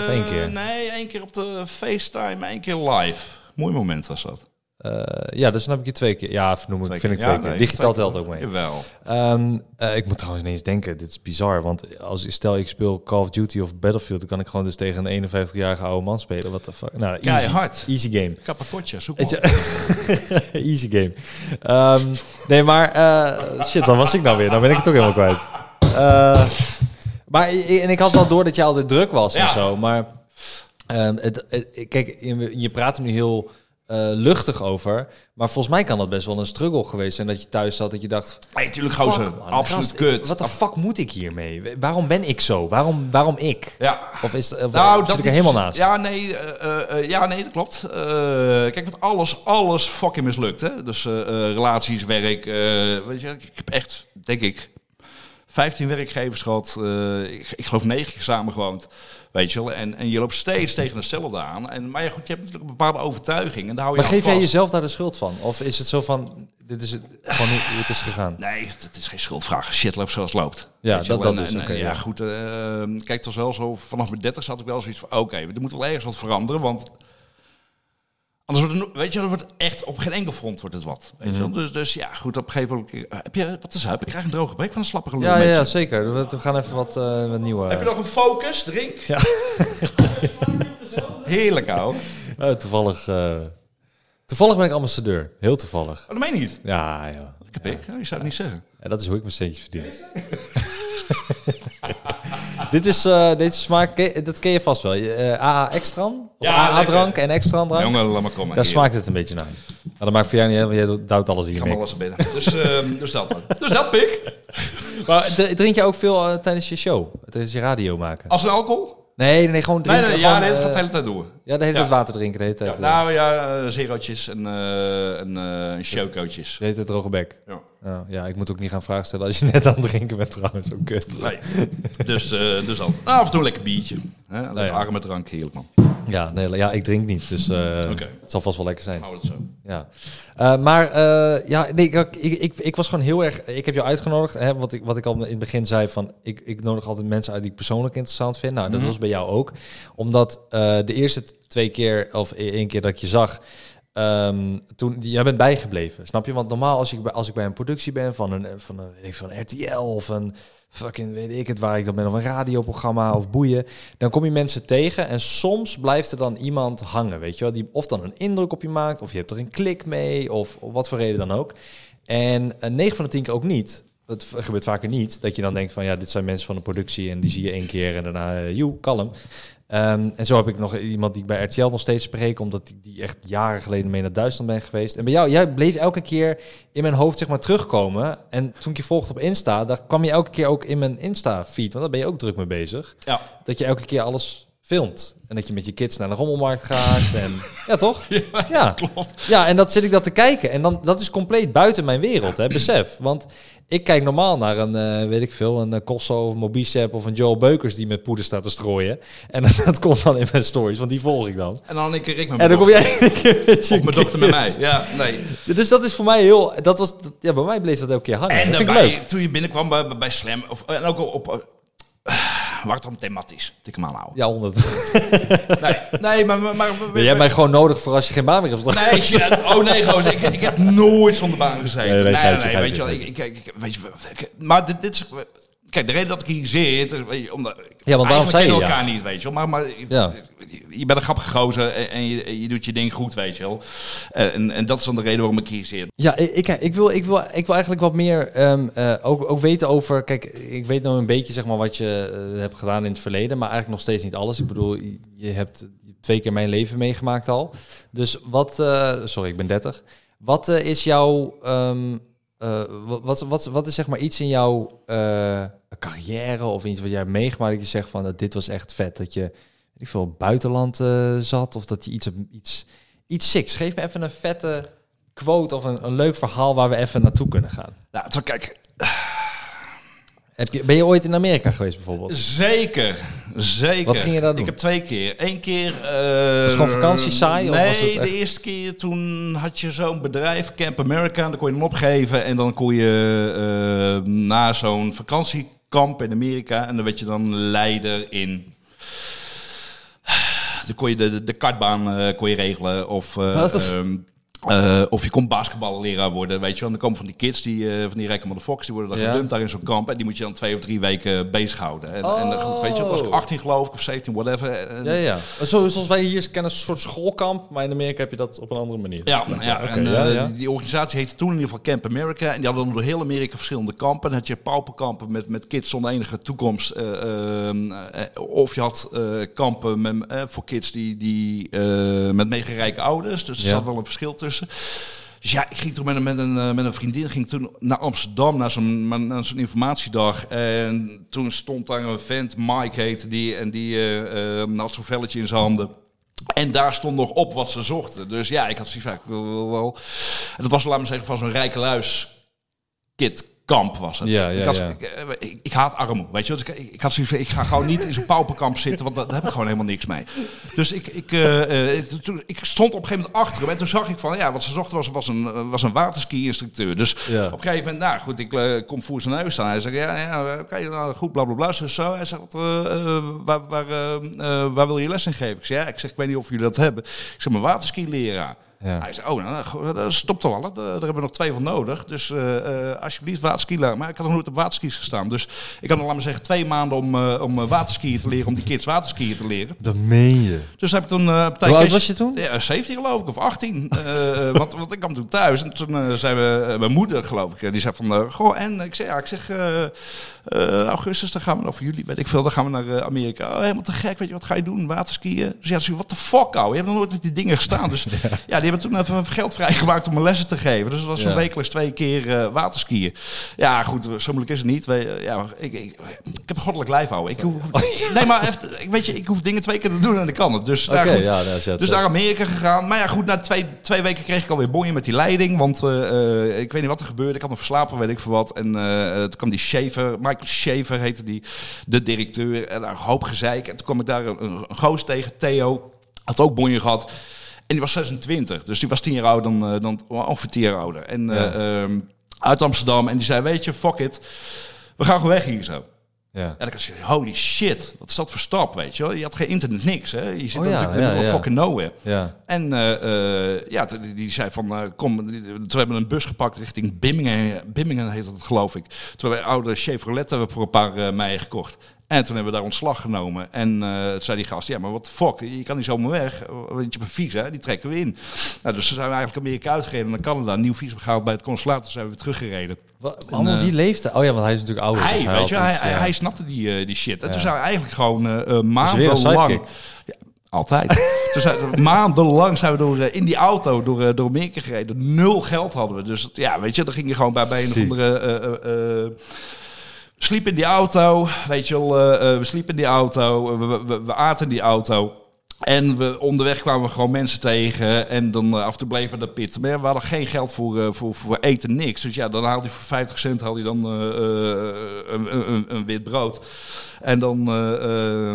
Of één keer? Nee, één keer op de FaceTime, één keer live. Mooi moment was dat. Eh, ja, dus dan heb ik je twee keer. Ja, Twee vind ik twee Ja, keer. nee, Digitaal twee telt ook mee. Jawel. Ehm, eh, ik moet trouwens ineens denken, dit is bizar, want als stel ik speel Call of Duty of Battlefield, dan kan ik gewoon dus tegen een 51-jarige oude man spelen. Wat de fuck? Nou, easy, Keihard. easy game. Kapakotje, zoek op. Easy game. Ehm, nee, maar eh, shit, dan was ik nou weer. Dan ben ik het ook helemaal kwijt. Maar en ik had wel door dat je altijd druk was en Ja. zo. Maar ehm, het, het- kijk, je je praat nu heel eh, luchtig over. Maar volgens mij kan dat best wel een struggle geweest zijn dat je thuis zat dat je dacht. Nee, tuurlijk gozer. man, Absoluut gast, kut. Wat de fuck moet ik hiermee? Waarom ben ik zo? Waarom, waarom ik? Ja. Of is of Nou, zit dat ik er helemaal naast? Ja, nee, eh, eh, ja, nee dat klopt. Kijk, want alles, alles fucking mislukt. Hè? Dus relaties, werk. weet je, ik heb echt, denk ik, 15 werkgevers gehad. eh, ik, ik geloof negen keer samen gewoond. Weet je wel. En, en je loopt steeds tegen hetzelfde aan. En, maar ja, goed, je hebt natuurlijk een bepaalde overtuiging. En daar hou je Maar geef jij jezelf daar de schuld van? Of is het zo van, dit is het, gewoon hoe, hoe het is gegaan? Nee, het is geen schuldvraag. Shit loopt zoals het loopt. Ja, dat- dat En- is en, ja, ja. goed. eh, kijk, het was wel zo. Vanaf mijn 30 zat ik wel zoiets van: oké, er moet wel ergens wat veranderen. Want anders wordt het, weet je, er wordt echt op geen enkel front wordt het wat. Weet je. Mhm. Dus, dus ja, goed. Op een gegeven moment. eh, Heb je wat is heb Ik krijg een droge breek van een slappe gelul. Ja, ja, zeker. We, we gaan even wat, eh, wat nieuwe... Heb je nog een focus? Drink. Ja. Heerlijk, ouwe. Eh, toevallig, eh, toevallig ben ik ambassadeur. Heel toevallig. Oh, dat meen je niet. Ja, ja. Ik heb ik. Ja, je zou het niet zeggen. Ja, dat is hoe ik mijn centjes verdien. Dit is, eh, deze smaak, ken- dat ken je vast wel. Eh AA Extran? Of Ja, AA-drank en Extran drank? Jongen, laat maar komen. Daar Hier. smaakt het een beetje naar. Maar dat maakt voor jou niet uit, want jij duwt alles in Ik je ga alles binnen. Dus, ehm, dus dat. Dus dat, pik. Maar drink je ook veel eh, tijdens je show? Tijdens je radio maken? Als een alcohol? Nee, nee, gewoon drinken. nee, ja, nee, dat eh, gaat de hele tijd door. Ja, de hele tijd water drinken, de hele tijd. Ja, eh, nou ja, eh, zerootjes en, eh en eh chocootjes. de hele tijd droge bek. Ja. Ja, ja, ik moet ook niet gaan vragen stellen als je net aan het drinken bent trouwens. Zo kut. Nee. Dus, dus dat. Nou, af en toe een lekker biertje. Hè? Lekker Nou arme drank, heerlijk man. Ja, nee, ja, ik drink niet, dus eh, het zal vast wel lekker zijn. Hou het zo. Ja. Eh, maar eh, ja, nee, ik, ik, ik, ik was gewoon heel erg. Ik heb jou uitgenodigd. Hè, wat, ik, wat ik al in het begin zei: van ik, ik nodig altijd mensen uit die ik persoonlijk interessant vind. Nou, dat Mhm. was bij jou ook. Omdat de eerste twee keer, of e- één keer dat je zag. ehm, toen jij bent bijgebleven, snap je? Want normaal als ik bij, als ik bij een productie ben van een van een, van RTL of een fucking weet ik het waar ik dan ben of een radioprogramma of boeien, dan kom je mensen tegen en soms blijft er dan iemand hangen, weet je wel, die of dan een indruk op je maakt of je hebt er een klik mee of, wat voor reden dan ook. En uh, 9 van de 10 keer ook niet. Het gebeurt vaker niet dat je dan denkt van ja, dit zijn mensen van de productie en die zie je één keer en daarna, uh, joe, kalm. Um, en zo heb ik nog iemand die ik bij RTL nog steeds spreek, omdat ik die echt jaren geleden mee naar Duitsland ben geweest. En bij jou, jij bleef elke keer in mijn hoofd zeg maar terugkomen. En toen ik je volgde op Insta, daar kwam je elke keer ook in mijn Insta-feed, want daar ben je ook druk mee bezig. Ja. Dat je elke keer alles filmt. En dat je met je kids naar de rommelmarkt gaat. En, ja, toch? Ja, Ja. klopt. Ja, en dat zit ik dat te kijken. En dan, dat is compleet buiten mijn wereld, hè, besef. Want ik kijk normaal naar een, uh, weet ik veel, een uh, Kosso of Mobicep of een Joel Beukers die met poeder staat te strooien. En dat, dat komt dan in mijn stories, want die volg ik dan. En dan een keer ik met En dan kom jij Of mijn dochter met mij. Ja, nee. Dus dat is voor mij heel, dat was, ja, bij mij bleef dat elke keer hangen. En daarbij, toen je binnenkwam bij, bij Slam, of, en ook op... het om thematisch. Tik hem aan houden. Ja, honderd. Nee, nee maar... maar, maar Ben jij mij gewoon nodig voor als je geen baan meer hebt? Nee, ja, oh nee, gozer, ik, ik heb nooit zonder baan gezeten. Nee, nee, nee, nee, weet je wel, ik, ik, ik, weet je, ik- maar dit, dit is... Kijk, de reden dat ik hier zit, is, weet je, omdat... Ja, want waarom zei je ja? elkaar niet, weet je wel. Maar, maar Ja. je bent een grappige gozer en, en je, je doet je ding goed, weet je wel. En, en dat is dan de reden waarom ik hier zit. Ja, ik, ik, wil, ik, wil, ik wil eigenlijk wat meer ehm, eh, ook, ook weten over... Kijk, ik weet nou een beetje zeg maar, wat je eh, hebt gedaan in het verleden... maar eigenlijk nog steeds niet alles. Ik bedoel, je- hebt twee keer mijn leven meegemaakt al. Dus wat... eh, sorry, ik ben 30. Wat eh, is jouw... ehm, eh, wat, wat, wat, is zeg maar iets in jouw eh, carrière of iets wat jij hebt meegemaakt... dat je zegt van, dat dit was echt vet. Dat je, weet ik veel, buitenland eh, zat of dat je iets, iets, iets siks... Geef me even een vette quote of een, een leuk verhaal waar we even naartoe kunnen gaan. Nou, kijk, Heb je, ben je ooit in Amerika geweest bijvoorbeeld? zeker, zeker. Wat ging je daar doen? Ik heb twee keer. Eén keer... eh, Was gewoon vakantie saai, of Nee, was het echt- de eerste keer toen had je zo'n bedrijf, Camp America, en dan kon je hem opgeven en dan kon je uh, naar zo'n vakantiekamp in Amerika en dan werd je dan leider in... Dan kon je de, de, de kartbaan uh, kon je regelen of... Uh, Wat? um, uh, of je kon basketballeraar worden, weet je wel. En dan komen van die kids, die, uh, van die rijke Fox, die worden dan Ja. gedumpt daar in zo'n kamp. En die moet je dan twee of drie weken bezighouden. En, Oh. en weet je, dat was ik 18 geloof ik, of 17, whatever. En, Ja, ja. Zo, zoals wij hier kennen, een soort schoolkamp, maar in Amerika heb je dat op een andere manier. Ja, ja, en, ja, eh, ja. Die, die organisatie heette toen in ieder geval Camp America. En die hadden door heel Amerika verschillende kampen. Dan had je pauperkampen met, met kids zonder enige toekomst. eh, eh, eh, of je had eh, kampen met, eh, voor kids die, die, eh, met mega rijke ouders. Dus er zat wel een verschil tussen. Dus ja, ik ging toen met een, met een, eh, met een vriendin ging toen naar Amsterdam naar zo'n, naar- informatiedag. En toen stond daar een vent, Mike heette die, en die eh, eh, had zo'n velletje in zijn handen. En daar stond nog op wat ze zochten. Dus ja, ik had zoiets dat was, laat maar zeggen, van zo'n rijke luis kid kamp was het. Ja, ja, ik, had- ja. Ik, eh, ik, ik haat armoede, weet je wel. Dus ik, ik had zoiets van, ik ga gewoon niet in zo'n pauperkamp zitten, want daar, daar heb ik gewoon helemaal niks mee. Dus ik, ik, eh, eh, toen, ik stond op een gegeven moment achter hem en toen zag ik van, ja, wat ze zochten was, was een, was een waterski-instructeur. Dus Ja. op een gegeven moment, nou goed, ik kom voor zijn huis staan. Hij zegt, ja, ja oké, nou goed, bla bla bla. Zo, zo. Hij zegt, eh, waar, waar, waar wil je les in geven? Ik zeg, ja, ik zeg, ik weet niet of jullie dat hebben. Ik zeg, mijn waterski-leraar. Ja. Hij zei, oh, nou, dat stopt toch wel. Daar hebben we nog twee van nodig. Dus eh, alsjeblieft waterski leren. Maar ik had nog nooit op waterskis gestaan. Dus ik had nog, laat maar zeggen, twee maanden om, eh, om waterskiën te leren. Om die kids waterskiën te leren. Dat meen je. Dus heb ik toen... partij Hoe oud was je toen? Ja, 17 geloof ik, of 18. Eh, want, want ik kwam toen thuis en toen zei we, mijn moeder geloof ik, eh, die zei van, goh, en ik zeg, ja, ik zeg, augustus, dan gaan we over jullie, weet ik veel, dan gaan we naar Amerika. Oh, helemaal te gek, weet je, wat ga je doen? Waterskiën? Dus ja, wat de fuck, ouwe, je hebt nog nooit met die dingen gestaan. Dus ja, die hebben toen even geld vrijgemaakt om me lessen te geven. Dus dat was Ja. zo'n wekelijks twee keer eh, waterskiën. Ja, goed, zo moeilijk is het niet. We, eh, ja, ik, ik, ik heb een goddelijk lijf, ouwe. Ik hoef, nee, maar even, ik weet je, ik hoef dingen twee keer te doen en ik kan het. Dus Oké, daar goed. ja, Dus naar Amerika gegaan. Maar ja, goed, na twee, twee weken kreeg ik alweer bonje met die leiding. Want eh, eh, ik weet niet wat er gebeurde. Ik had me verslapen, weet ik veel wat. En eh, toen kwam die Shaver, Michael Shaver heette die, de directeur. En daar een hoop gezeik. En toen kwam ik daar een, een, een goos tegen, Theo. Had ook bonje gehad. En die was 26. Dus die was tien jaar ouder dan, eh, dan ongeveer tien jaar ouder. En eh, Ja. ehm, uit Amsterdam. En die zei, weet je, fuck it. We gaan gewoon weg hier zo. Ja. En je zeggen, holy shit, wat is dat voor stap, weet je wel? Je had geen internet, niks, hè? Je zit Oh ja, natuurlijk in ja, fucking nowhere. Ja. En eh, ja, die, die zei van, kom, we hebben een bus gepakt richting Bimmingen, Bimmingen heet dat geloof ik. Toen hebben we oude Chevrolet hebben we voor een paar mei gekocht. En toen hebben we daar ontslag genomen. En eh, toen zei die gast, ja, maar wat fuck, je kan niet zomaar weg. Want je hebt een visa, hè, die trekken we in. Nou, dus toen zijn we eigenlijk Amerika uitgereden naar Canada. Een nieuw visum gehaald bij het consulaat. Toen zijn we weer teruggereden. Wat, eh, die leeftijd. Oh ja, want hij is natuurlijk ouder. Hij, dus weet je, hij, ja. hij snapte die, eh, die shit. En Ja. toen zijn we eigenlijk gewoon maandenlang... altijd. toen zijn we, maandenlang zijn we door, in die auto door, door Amerika gereden. Nul geld hadden we. Dus ja, weet je, dan ging je gewoon bij, bij een of andere... Sliep in die auto, weet je wel, eh, eh, we sliepen in die auto, we, we, aten die auto. En we, onderweg kwamen we gewoon mensen tegen en dan eh, af en toe bleven we de pit. Maar ja, we hadden geen geld voor, eh, voor, voor eten, niks. Dus ja, dan haalde hij voor 50 cent haalde hij dan eh, een, een, een wit brood. En dan eh, eh,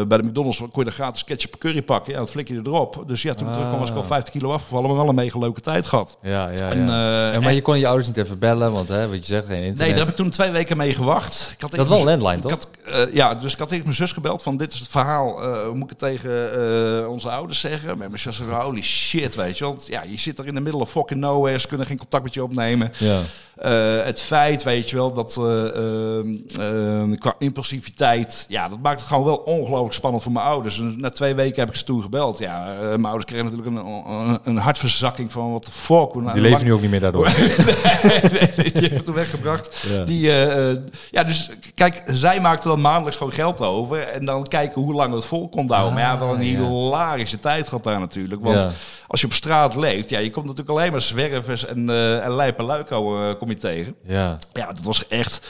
eh, bij de McDonald's kon je de gratis ketchup curry pakken. Ja, dat flik je erop. Dus ja, toen ik Ah. terugkwam was ik al 50 kilo afgevallen, maar wel een mega leuke tijd gehad. Ja, ja, ja. En, Ja, maar je kon je ouders niet even bellen, want hè, wat je zegt, geen internet. Nee, daar heb ik toen twee weken mee gewacht. Ik had Dat even wel landline, ik toch? had, eh, ja, dus ik had tegen mijn zus gebeld van dit is het verhaal. moet ik het tegen eh, onze ouders zeggen? Maar mijn zus holy shit, weet je. Want ja, je zit er in de middle of fucking nowhere. Ze kunnen geen contact met je opnemen. Ja. Eh, het feit, weet je wel, dat eh, ehm, qua impulsiviteit, ja, dat maakt het gewoon wel ongelooflijk spannend voor mijn ouders. En na twee weken heb ik ze toen gebeld. Ja, mijn ouders kregen natuurlijk een, een, een hartverzakking van wat de fuck. Die leven nu ook niet meer daardoor. nee, die hebben toen weggebracht. Ja. Die, ja, dus kijk, zij maakten dan maandelijks gewoon geld over. En dan kijken hoe lang het vol kon houden. maar ja, wel een hilarische tijd gehad daar natuurlijk. Want als je op straat leeft, ja, je komt natuurlijk alleen maar zwervers en, eh en lijpe luiko eh, kom je tegen. Ja. Ja, dat was echt...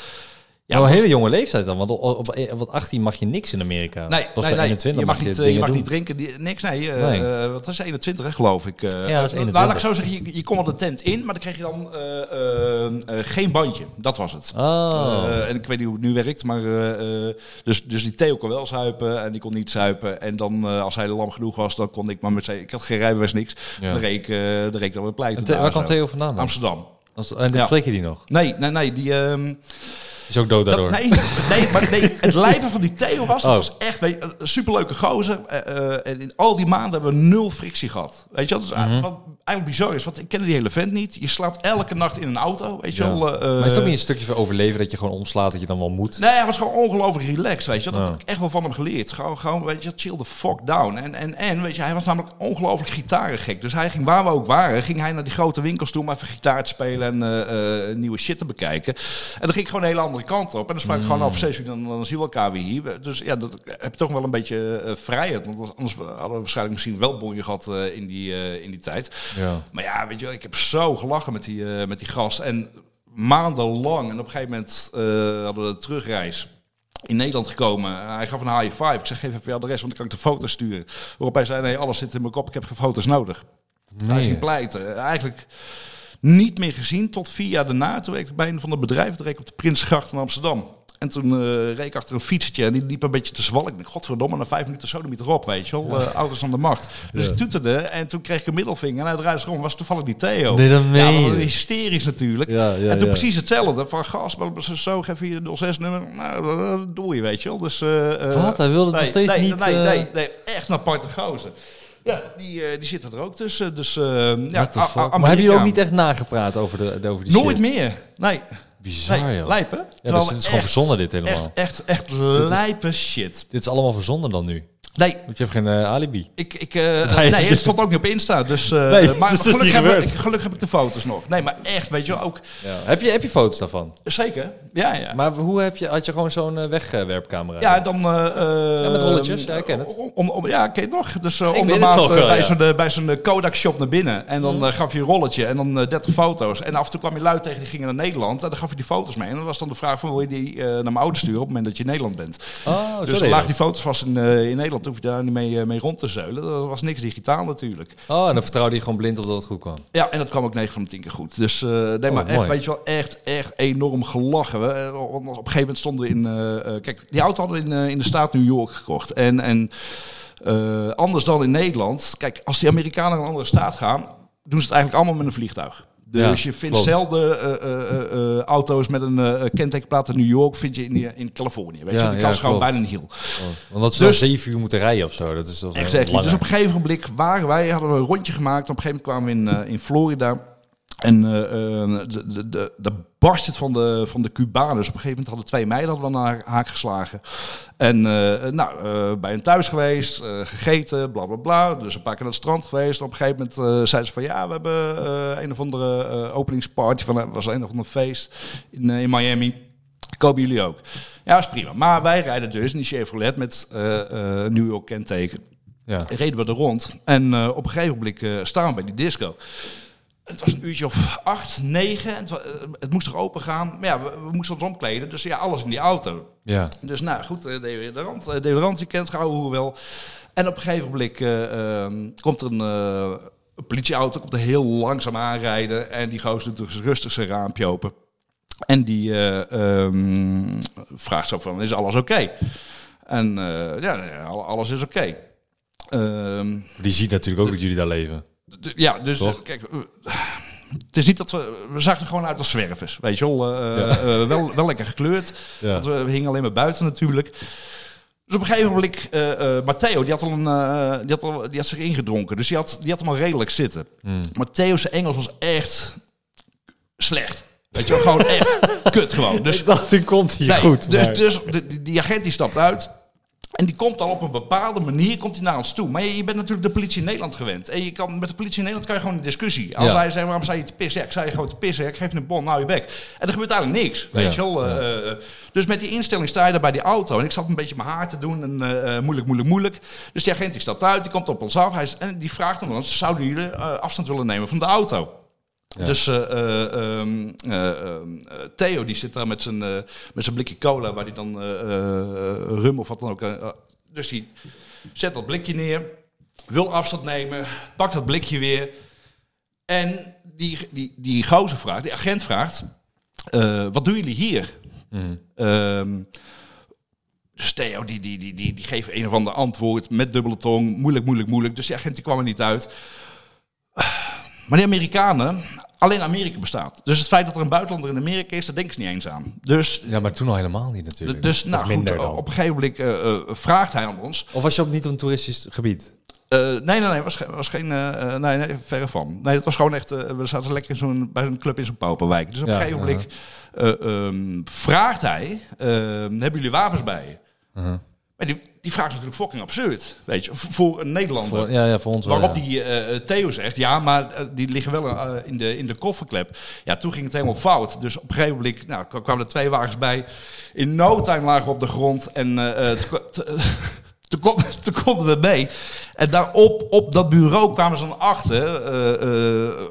Ja, wel een hele jonge leeftijd dan, want op, op, op 18 mag je niks in Amerika. Nee, Pas nee, nee. 21 je mag, niet, eh, je mag doen. niet drinken, die, niks, nee. eh, Nee. eh, wat was 21, hè, geloof ik. eh. Ja, dat is 21. laat ik zo zeggen, je, je kon wel de tent in, maar dan kreeg je dan eh, eh, eh, geen bandje. Dat was het. Oh. Eh, en ik weet niet hoe het nu werkt, maar eh, eh, dus, dus die Theo kon wel zuipen en die kon niet zuipen. En dan, eh, als hij lam genoeg was, dan kon ik maar met zijn... Ik had geen rijbewijs, niks. Ja. Dan eh, dan reed ik dan weer pleiten. Waar kwam zo. Theo vandaan dan? Amsterdam. Als- En dan Ja. spreek je die nog? Nee, nee, nee. Die, ehm, Is ook dood daardoor. dat, nee, nee, maar nee, het lijpen van die Theo was, dat Oh. was echt weet je, een superleuke gozer. Eh, eh, en in al die maanden hebben we nul frictie gehad. Weet je, dat is Mhm. wat eigenlijk bizar is, want ik kende die hele vent niet. Je slaapt elke nacht in een auto, weet je Ja. wel. eh, maar is het ook niet een stukje voor overleven dat je gewoon omslaat dat je dan wel moet? Nee, hij was gewoon ongelooflijk relaxed, weet je. Dat Ja. heb ik echt wel van hem geleerd. Gewoon, gewoon weet je, chill the fuck down. En, en, en, weet je, hij was namelijk ongelooflijk gitarengek. Dus hij ging, waar we ook waren, ging hij naar die grote winkels toe om even gitaar te spelen en eh, eh, nieuwe shit te bekijken. En dan ging ik gewoon een hele andere kant op. En dan sprak ik gewoon over zes uur, dan, dan zien we elkaar weer hier. Dus ja, dat heb je toch wel een beetje eh, vrijheid. Want anders hadden we waarschijnlijk misschien wel bonje gehad eh, in, die, eh, in die tijd. Ja. Maar ja, weet je, wel, ik heb zo gelachen met die, met die gast. En maandenlang, en op een gegeven moment hadden we de terugreis in Nederland gekomen. Hij gaf een high five. Ik zeg, geef even je adres, want dan kan ik de foto's sturen. Waarop hij zei, nee, alles zit in mijn kop, ik heb geen foto's nodig. Hij Nee. ging pleiten. Eigenlijk niet meer gezien tot vier jaar daarna. Toen werkte ik bij een van de bedrijven, toen reed ik op de Prinsgracht in Amsterdam. En toen eh reed ik achter een fietsertje en die liep een beetje te zwalken. Ik dacht, godverdomme, na vijf minuten sodemieter op, weet je wel. Eh, ouders aan de macht. Dus Ja. ik toeterde en toen kreeg ik een middelvinger. En hij draaide zich om, was toevallig die Theo. Nee, dat ja, meen dat was hysterisch natuurlijk. Ja, ja, en toen ja. precies hetzelfde. Van gas, maar zo, geef hier 06 nummer. Nou, dat doe je, weet je wel. Dus, eh, Wat? Hij wilde het nee, nog steeds nee, niet... Nee, nee, nee, echt een aparte gozer. Ja, die, eh, die zitten er ook tussen. Dus, eh, ja, A-? A- Maar hebben jullie ook niet echt nagepraat over, de, over die Nooit shit? meer. Nee. Bizar, nee. joh. Lijp, hè? Ja, dus het is gewoon verzonnen dit helemaal. Echt, echt, echt lijpe shit. Dit is allemaal verzonnen dan nu. Nee, Want je hebt geen eh, alibi. ik, ik, eh, nee, het stond ook niet op Insta. Dus, eh, Nee, maar dus gelukkig, heb ik, gelukkig heb ik de foto's nog. Nee, maar echt, weet je wel, ook... Ja. Heb, je, heb je foto's daarvan? Zeker. Ja, ja. Maar hoe heb je, had je gewoon zo'n wegwerpcamera? Ja, dan... Ja, met rolletjes, ja, ik ken het. Om, om, om- ja, ken je het nog? Dus Ik om de maand wel, bij ja. zo'n bij zo'n eh, Kodak shop naar binnen. En dan eh, gaf je een rolletje en dan eh, 30 foto's. En af en toe kwam je luid tegen, die gingen naar Nederland. En dan gaf je die foto's mee. En dan was dan de vraag van, wil je die naar mijn ouders sturen op het moment dat je in Nederland bent? Oh, dus dan lagen die foto's vast in, in Nederland. Hoef je daar niet mee, eh, mee rond te zeulen. Dat was niks digitaal natuurlijk. Oh, en dan vertrouwde je gewoon blind op dat het goed kwam. Ja, en dat kwam ook 9 van de 10 keer goed. Dus eh nee, maar echt, Oh, mooi. weet je wel, echt, echt enorm gelachen. We, eh, op op een gegeven moment stonden we in... kijk, die auto hadden we in, in de staat New York gekocht. En, en anders dan in Nederland... Kijk, als die Amerikanen naar een andere staat gaan... doen ze het eigenlijk allemaal met een vliegtuig. Dus je vindt klopt. zelden eh, eh, eh, auto's met een kentekenplaat in New York... vind je in, in Californië. Weet je? Die kans gewoon bijna niet heel. Oh, want dat is Dus- zeven uur moeten rijden of zo. Dat is toch Exactly. Dus op een gegeven moment waren wij, hadden we een rondje gemaakt. Op een gegeven moment kwamen we in, in Florida. En de, de, de, de barst het van de, van de Cubaners. Op een gegeven moment hadden twee meiden hadden we aan haak geslagen. En eh, nou, eh, bij hen thuis geweest, eh, gegeten, bla bla bla. Dus een paar keer naar het strand geweest. Op een gegeven moment eh, zeiden ze van ja, we hebben eh, een of andere eh, openingsparty. Van, het was een of ander feest in, eh, in Miami. Kopen jullie ook? Ja, is prima. Maar wij rijden dus in die Chevrolet met eh, eh, New York kenteken Ja. reden we er rond. En eh, op een gegeven moment eh, staan we bij die disco. Het was een uurtje of acht, negen. En het, eh, het moest er open gaan. Maar ja, we, we moesten ons omkleden. Dus ja, alles in die auto. Ja. Dus nou goed, eh, deodorant, eh, deodorant, je kent gauw hoe wel. En op een gegeven moment eh, ehm, komt er een, eh, een politieauto, komt er heel langzaam aanrijden. En die gozer doet dus rustig zijn raampje open. En die eh, ehm, vraagt zo van, is alles oké? En eh, ja, ja, al- alles is oké. Ehm, Die ziet natuurlijk ook dat jullie daar leven. Ja, dus Toch? eh, kijk, het is niet dat we, we zagen er gewoon uit als zwervers, weet je wel. Eh, Ja. eh, wel, wel lekker gekleurd, Ja. want we, hingen alleen maar buiten natuurlijk. Dus op een gegeven moment, eh Matteo, die had, al een, die, had al, die had zich ingedronken, dus die had, die had hem al redelijk zitten. Hmm. Mattheo's Engels was echt slecht. Weet je wel, gewoon echt kut gewoon. Dus ik dacht, die komt hier Nee, goed. Dus, maar- dus de- die agent die stapt uit. En die komt dan op een bepaalde manier komt hij naar ons toe. Maar je, je bent natuurlijk de politie in Nederland gewend. En je kan, met de politie in Nederland kan je gewoon een discussie. Als Ja. hij zegt, waarom sta je te pissen? Ik zei je gewoon te pissen. Ik geef je een bon, nou je bek. En er gebeurt eigenlijk niks. Weet je wel. eh, eh, dus met die instelling sta je daar bij die auto. En ik zat een beetje mijn haar te doen. En eh, moeilijk, moeilijk, moeilijk. Dus die agent die stapt uit, die komt op ons af. Hij, en die vraagt aan ons, zouden jullie afstand willen nemen van de auto? Ja. Dus eh, eh, ehm, eh, ehm, eh, Theo die zit daar met zijn, met zijn blikje cola, waar hij dan rum of wat dan ook. dus die zet dat blikje neer, wil afstand nemen, pakt dat blikje weer. En die, die, die gozer vraagt, die agent vraagt, wat doen jullie hier? Hmm. Ehm, dus Theo die, die, die, die, die geeft een of ander antwoord met dubbele tong. Moeilijk, moeilijk, moeilijk. Dus die agent die kwam er niet uit. Maar die Amerikanen, alleen Amerika bestaat. Dus het feit dat er een buitenlander in Amerika is, daar denken ze niet eens aan. Dus, Ja, maar toen al helemaal niet natuurlijk. dus nou goed, minder dan. op een gegeven moment eh, eh, vraagt hij aan ons. Of was je op niet op een toeristisch gebied? Eh, nee, nee, nee, was, was geen, eh, eh, nee, nee, verre van. Nee, het was gewoon echt, eh, we zaten lekker in zo'n, bij een club in zo'n pauperwijk. Dus op een Ja, gegeven moment eh, ehm, vraagt hij, ehm, hebben jullie wapens bij je? Uh-huh. Maar die, die vraag is natuurlijk fucking absurd, weet je, voor een Nederlander. Voor, ja, ja, voor ons wel. Waarop ja. die eh, eh, Theo zegt, ja, maar eh, die liggen wel in, de, in de kofferklep. Ja, toen ging het helemaal fout. Dus op een gegeven moment nou, kwamen er twee wagens bij. In no time lagen we op de grond. En toen kon- konden we mee. En daarop, op dat bureau kwamen ze dan achter,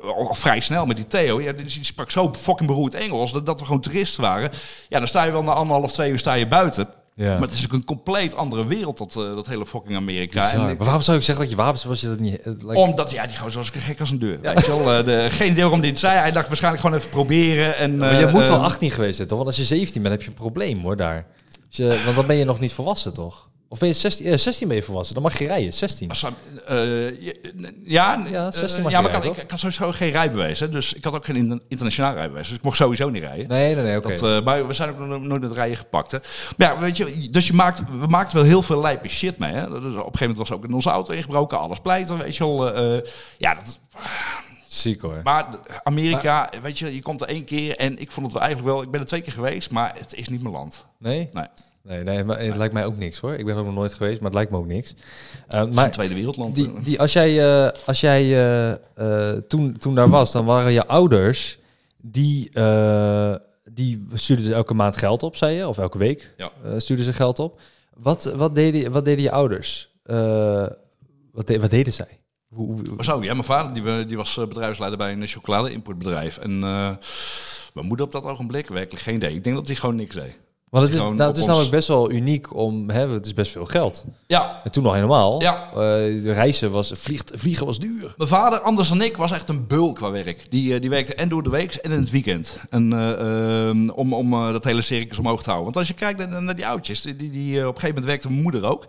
al vrij snel met die Theo. Ja, die, die sprak zo fucking beroerd Engels, dat, dat we gewoon toeristen waren. Ja, dan sta je wel na anderhalf, twee uur sta je buiten. Ja. Maar het is ook een compleet andere wereld, dat, eh, dat hele fucking Amerika. Bizar. En ik- Maar waarom zou ik zeggen dat je wapens was je dat niet? eh, like- omdat, ja, die gozer was ook gek als een deur. Je wel, eh, de, geen idee waarom dit zei. Hij dacht waarschijnlijk gewoon even proberen. En, maar je moet wel eh, 18 geweest zijn, toch? Want als je 17 bent, heb je een probleem, hoor, daar. Als je, want dan ben je nog niet volwassen, toch? Of ben je 16, eh, 16 ben je volwassen? Dan mag je rijden, 16. Als, eh, je- ja, Ja, eh, 16 mag ja, je maar ik, rijden, had, ik, ik had sowieso geen rijbewijs. Hè, dus ik had ook geen in- internationaal rijbewijs. Dus ik mocht sowieso niet rijden. Nee, nee, nee, oké. Dat, eh, maar we zijn ook nog nooit het rijden gepakt. Hè. Maar ja, weet je, dus je maakt, we maakten wel heel veel lijpe shit mee. Hè. Dus op een gegeven moment was ook in onze auto ingebroken, alles pleiten, weet je wel. eh, eh, ja, dat, Ziek hoor. maar Amerika, weet je, je komt er één keer en ik vond het wel eigenlijk wel, ik ben er twee keer geweest, maar het is niet mijn land. Nee? Nee, Nee, nee, maar het lijkt mij ook niks hoor. Ik ben ook nog nooit geweest, maar het lijkt me ook niks. Uh, is maar een tweede wereldland. die, die, als jij, uh, als jij uh, uh, toen, toen daar was, dan waren je ouders, die, die stuurden elke maand geld op, zei je? Of elke week Ja. stuurden ze geld op. Wat, wat, deden, wat deden je ouders? Wat, de, wat deden zij? Hoe, hoe... Zo, ja, mijn vader die, die was bedrijfsleider bij een chocolade-importbedrijf. En mijn moeder op dat ogenblik werkelijk geen idee. Ik denk dat hij gewoon niks deed. Want het is, nou, het is namelijk best wel uniek om, hè, het is best veel geld. Ja. En toen nog helemaal. Ja. Uh, de reizen was, vliegt, vliegen was duur. Mijn vader, anders dan ik, was echt een beul qua werk. Die, uh, die werkte en door de week en in het weekend. En, uh, om om dat hele circus omhoog te houden. Want als je kijkt naar, naar die oudjes, die, die, die, op een gegeven moment werkte mijn moeder ook.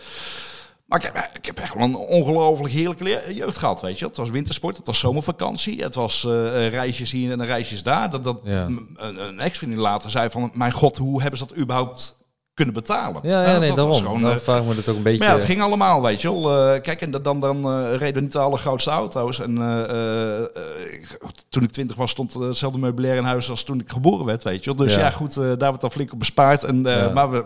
Maar ik heb, ik heb echt wel een ongelooflijk heerlijke jeugd gehad, weet je. Het was wintersport, het was zomervakantie, het was uh, reisjes hier en reisjes daar. Dat, dat ja. een, een ex-vriendin later zei van, mijn god, hoe hebben ze dat überhaupt kunnen betalen? Ja, ja, nee, dat daarom. Gewoon, dan vraag me het ook een beetje... Maar ja, het ging allemaal, weet je wel. Uh, kijk, en dan, dan uh, reden we niet de allergrootste auto's. En uh, toen ik twintig was, stond hetzelfde meubilair in huis als toen ik geboren werd, weet je wel. Dus ja, ja goed, daar wordt al flink op bespaard. En, ja. Maar we...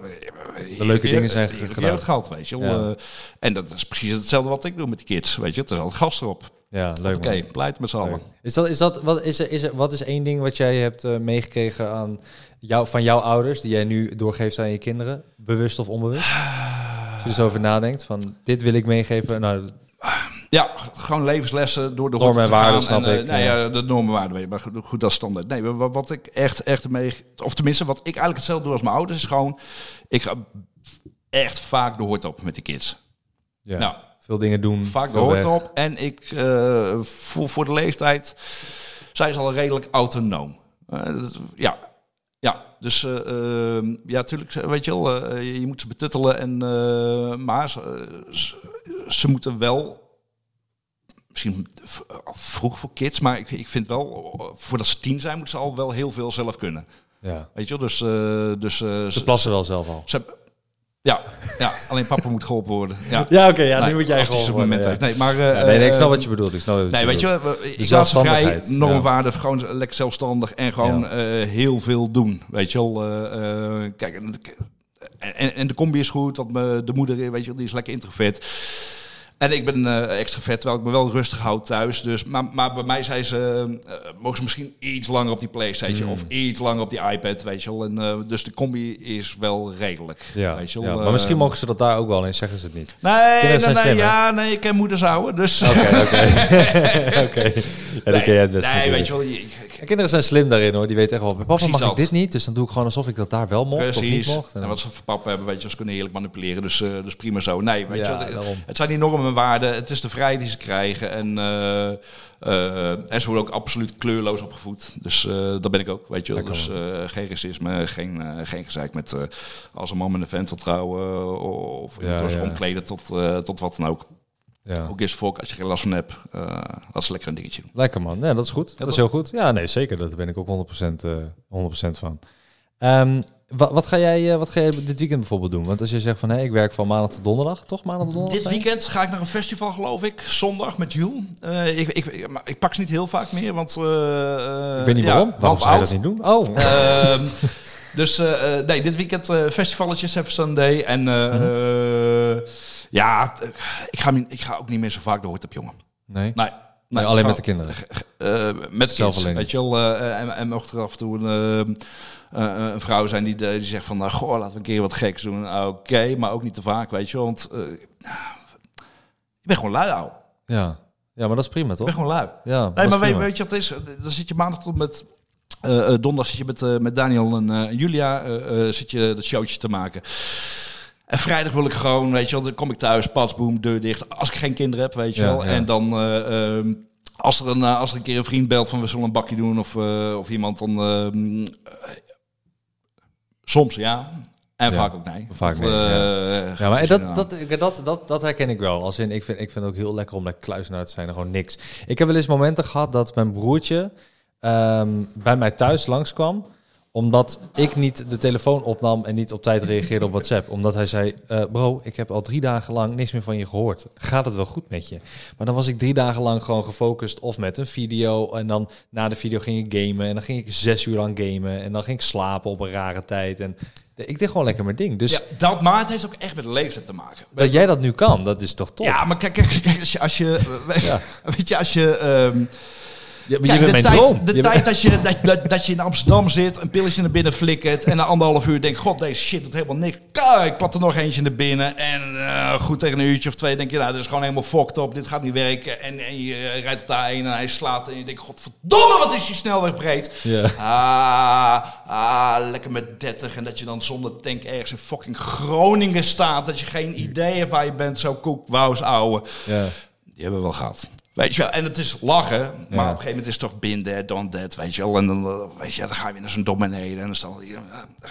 De leuke dingen zijn gedaan. gehad, weet je wel. En dat is precies hetzelfde wat ik doe met die kids, weet je. Het is al gas erop. Ja, leuk. Oké, okay, pleit met z'n allen. Is dat, is dat, wat is er, is er, wat is één ding wat jij hebt uh, meegekregen aan jou, van jouw ouders, die jij nu doorgeeft aan je kinderen, bewust of onbewust? Als je zo over nadenkt, van dit wil ik meegeven. Nou, ja, gewoon levenslessen door de normen en waarden, snap en, uh, ik. Nee, ja. de normen en waarden, maar goed, goed dat is standaard. Nee, wat, ik echt, echt mee, of tenminste wat ik eigenlijk hetzelfde doe als mijn ouders, is gewoon, ik ga echt vaak de hoort op met de kids. Ja. Nou, veel dingen doen. Vaak de hoort op. En ik, uh, voor, voor de leeftijd, zij is al redelijk autonoom. Uh, dus, ja, ja, dus uh, uh, ja, natuurlijk, weet je wel, uh, je moet ze betuttelen. En, maar ze, ze, ze, moeten wel, misschien vroeg voor kids, maar ik, ik vind wel, voordat ze tien zijn, moeten ze al wel heel veel zelf kunnen. Ja. Weet je wel, dus... dus ze plassen wel zelf al. Ze, ja, ja, alleen papa moet geholpen worden. Ja, ja oké, ja, nee, nu moet jij als geholpen worden. Moment ja. heeft. Nee, maar, uh, nee, nee, ik snap wat je bedoelt. Ik snap wat je nee, bedoelt. weet je, ik ze vrij, normwaarde, ja. gewoon lekker zelfstandig en gewoon ja. uh, heel veel doen. Weet je wel, uh, kijk, en, en, en, de combi is goed, dat me, de moeder, weet je wel, die is lekker introvert. En ik ben uh, extravert, terwijl ik me wel rustig houd thuis. Dus, maar, maar bij mij zei ze, uh, mogen ze misschien iets langer op die Playstation Hmm. mm. of iets langer op die iPad, weet je wel. En, uh, dus de combi is wel redelijk, ja, weet je wel. Ja, maar misschien mogen ze dat daar ook wel in, zeggen ze het niet. Nee, nee, nee, nee ja, nee, ik ken moeders houden, dus... Oké, oké. Oké, ja, dan ken jij het best Nee, natuurlijk. weet je wel... Je, kinderen zijn slim daarin hoor, die weten echt wel, papa Precies mag ik dat. dit niet, dus dan doe ik gewoon alsof ik dat daar wel mocht Precies. of niet mocht. En wat ze voor papa hebben, weet je, ze kunnen heerlijk manipuleren, dus, uh, dus prima zo. Nee, weet Ja, je, wel, het zijn die normen en waarden, het is de vrijheid die ze krijgen en, uh, uh, en ze worden ook absoluut kleurloos opgevoed. Dus uh, dat ben ik ook, weet je wel. Dus uh, geen racisme, geen, uh, geen gezeik met uh, als een man met een vent wil trouwen of Ja, ja. omkleden tot, uh, tot wat dan ook. Ja. Ook is volk, als je geen last van hebt, uh, dat is lekker een dingetje. Lekker man, ja, dat is goed. dat is heel goed. Ja, nee, zeker. Daar ben ik ook 100%, uh, 100% van. Um, wat, wat, ga jij, uh, wat ga jij dit weekend bijvoorbeeld doen? Want als je zegt van hey, ik werk van maandag tot donderdag, toch? Maandag tot donderdag? Dit weekend ga ik naar een festival, geloof ik. Zondag met Jules. Uh, ik, ik, ik, ik, pak ze niet heel vaak meer, want... Uh, ik weet niet waarom. Ja, waarom zou je dat niet doen? Oh. Uh, dus nee, dit weekend festivalletje, Seven Sunday. En mm -hmm. Ja, ik ga, ik ga ook niet meer zo vaak de hoort op, jongen. Nee? Nee. Nee, alleen met de kinderen? Uh, met Zelf alleen. weet je wel. Uh, en, en mocht er af en toe een, uh, een vrouw zijn die, die zegt van... goh, laten we een keer wat geks doen. Oké, okay, maar ook niet te vaak, weet je. Want je bent gewoon lui, ouwe. Ja. ja, maar dat is prima, toch? Je bent gewoon lui. Ja, nee, maar weet, weet je wat het is? Dan zit je maandag tot met... Donderdag zit je met, met Daniel en Julia zit je dat showtje te maken. En vrijdag wil ik gewoon, weet je wel, dan kom ik thuis, pas, boem, deur dicht. Als ik geen kinderen heb, weet je wel. En dan, uh, als, er een, uh, als er een keer een vriend belt van we zullen een bakje doen of, uh, of iemand, dan... soms ja. En Ja. vaak ook nee. Vaak nee, eh, Ja, maar dus dat, dat, dat, dat, dat herken ik wel. Als in, ik, vind, ik vind het ook heel lekker om lekker kluisenaar te zijn en gewoon niks. Ik heb wel eens momenten gehad dat mijn broertje ehm, bij mij thuis langskwam omdat ik niet de telefoon opnam en niet op tijd reageerde op WhatsApp. Omdat hij zei, eh, bro, ik heb al drie dagen lang niks meer van je gehoord. Gaat het wel goed met je? Maar dan was ik drie dagen lang gewoon gefocust of met een video. En dan na de video ging ik gamen. En dan ging ik zes uur lang gamen. En dan ging ik slapen op een rare tijd. En ik deed gewoon lekker mijn ding. Dus ja, dat, maar het heeft ook echt met de leeftijd te maken. dat jij dat nu kan, dat is toch top? Ja, maar kijk, kijk, kijk als je, als je, Ja. weet je, als je, ehm, Ja, maar je bent mijn tijd, droom. de Je bent- tijd dat je, dat, dat, dat je in Amsterdam zit, een pilletje naar binnen flikkert en na anderhalf uur denkt, god, deze shit doet helemaal niks. Kijk, ik klap er nog eentje naar binnen en eh, goed tegen een uurtje of twee denk je, nou, dit is gewoon helemaal fucked op, dit gaat niet werken. En, en je eh, rijdt op de A1 en hij slaat en je denkt, godverdomme, wat is die snelweg breed. Ja. Ah, ah, lekker met 30 en dat je dan zonder tank ergens in fucking Groningen staat, dat je geen idee hebt waar je bent, zo koek, wauws, ouwe. Ja. Die hebben we wel gehad. Weet je wel, en het is lachen, maar op een gegeven moment is het toch bin that, don't that, weet je wel. En dan, eh, weet je, dan ga je weer naar zo'n dom beneden en dan staan we hier. eh,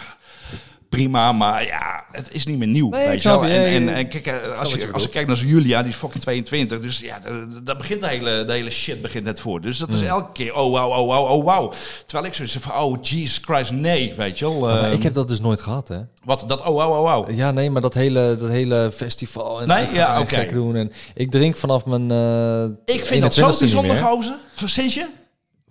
Prima, maar ja, het is niet meer nieuw, Nee, weet je wel. En, en, kijk, eh, als, je als ik kijk naar zo'n Julia, die is fucking 22, dus ja, daar begint de hele, de hele shit begint net voor. Dus dat Hmm. is elke keer, oh wow, oh wow, oh wow. Terwijl ik zoiets van, oh Jesus Christ, nee, weet je wel. Maar Ehm, ik heb dat dus nooit gehad, hè? Wat, dat oh wow, oh wow. Ja, nee, maar dat hele, dat hele festival en Nee, ja, oké. gek doen. En ik drink vanaf mijn eh Ik vind dat zo 21ste niet bijzonder, gozer. Sinds je?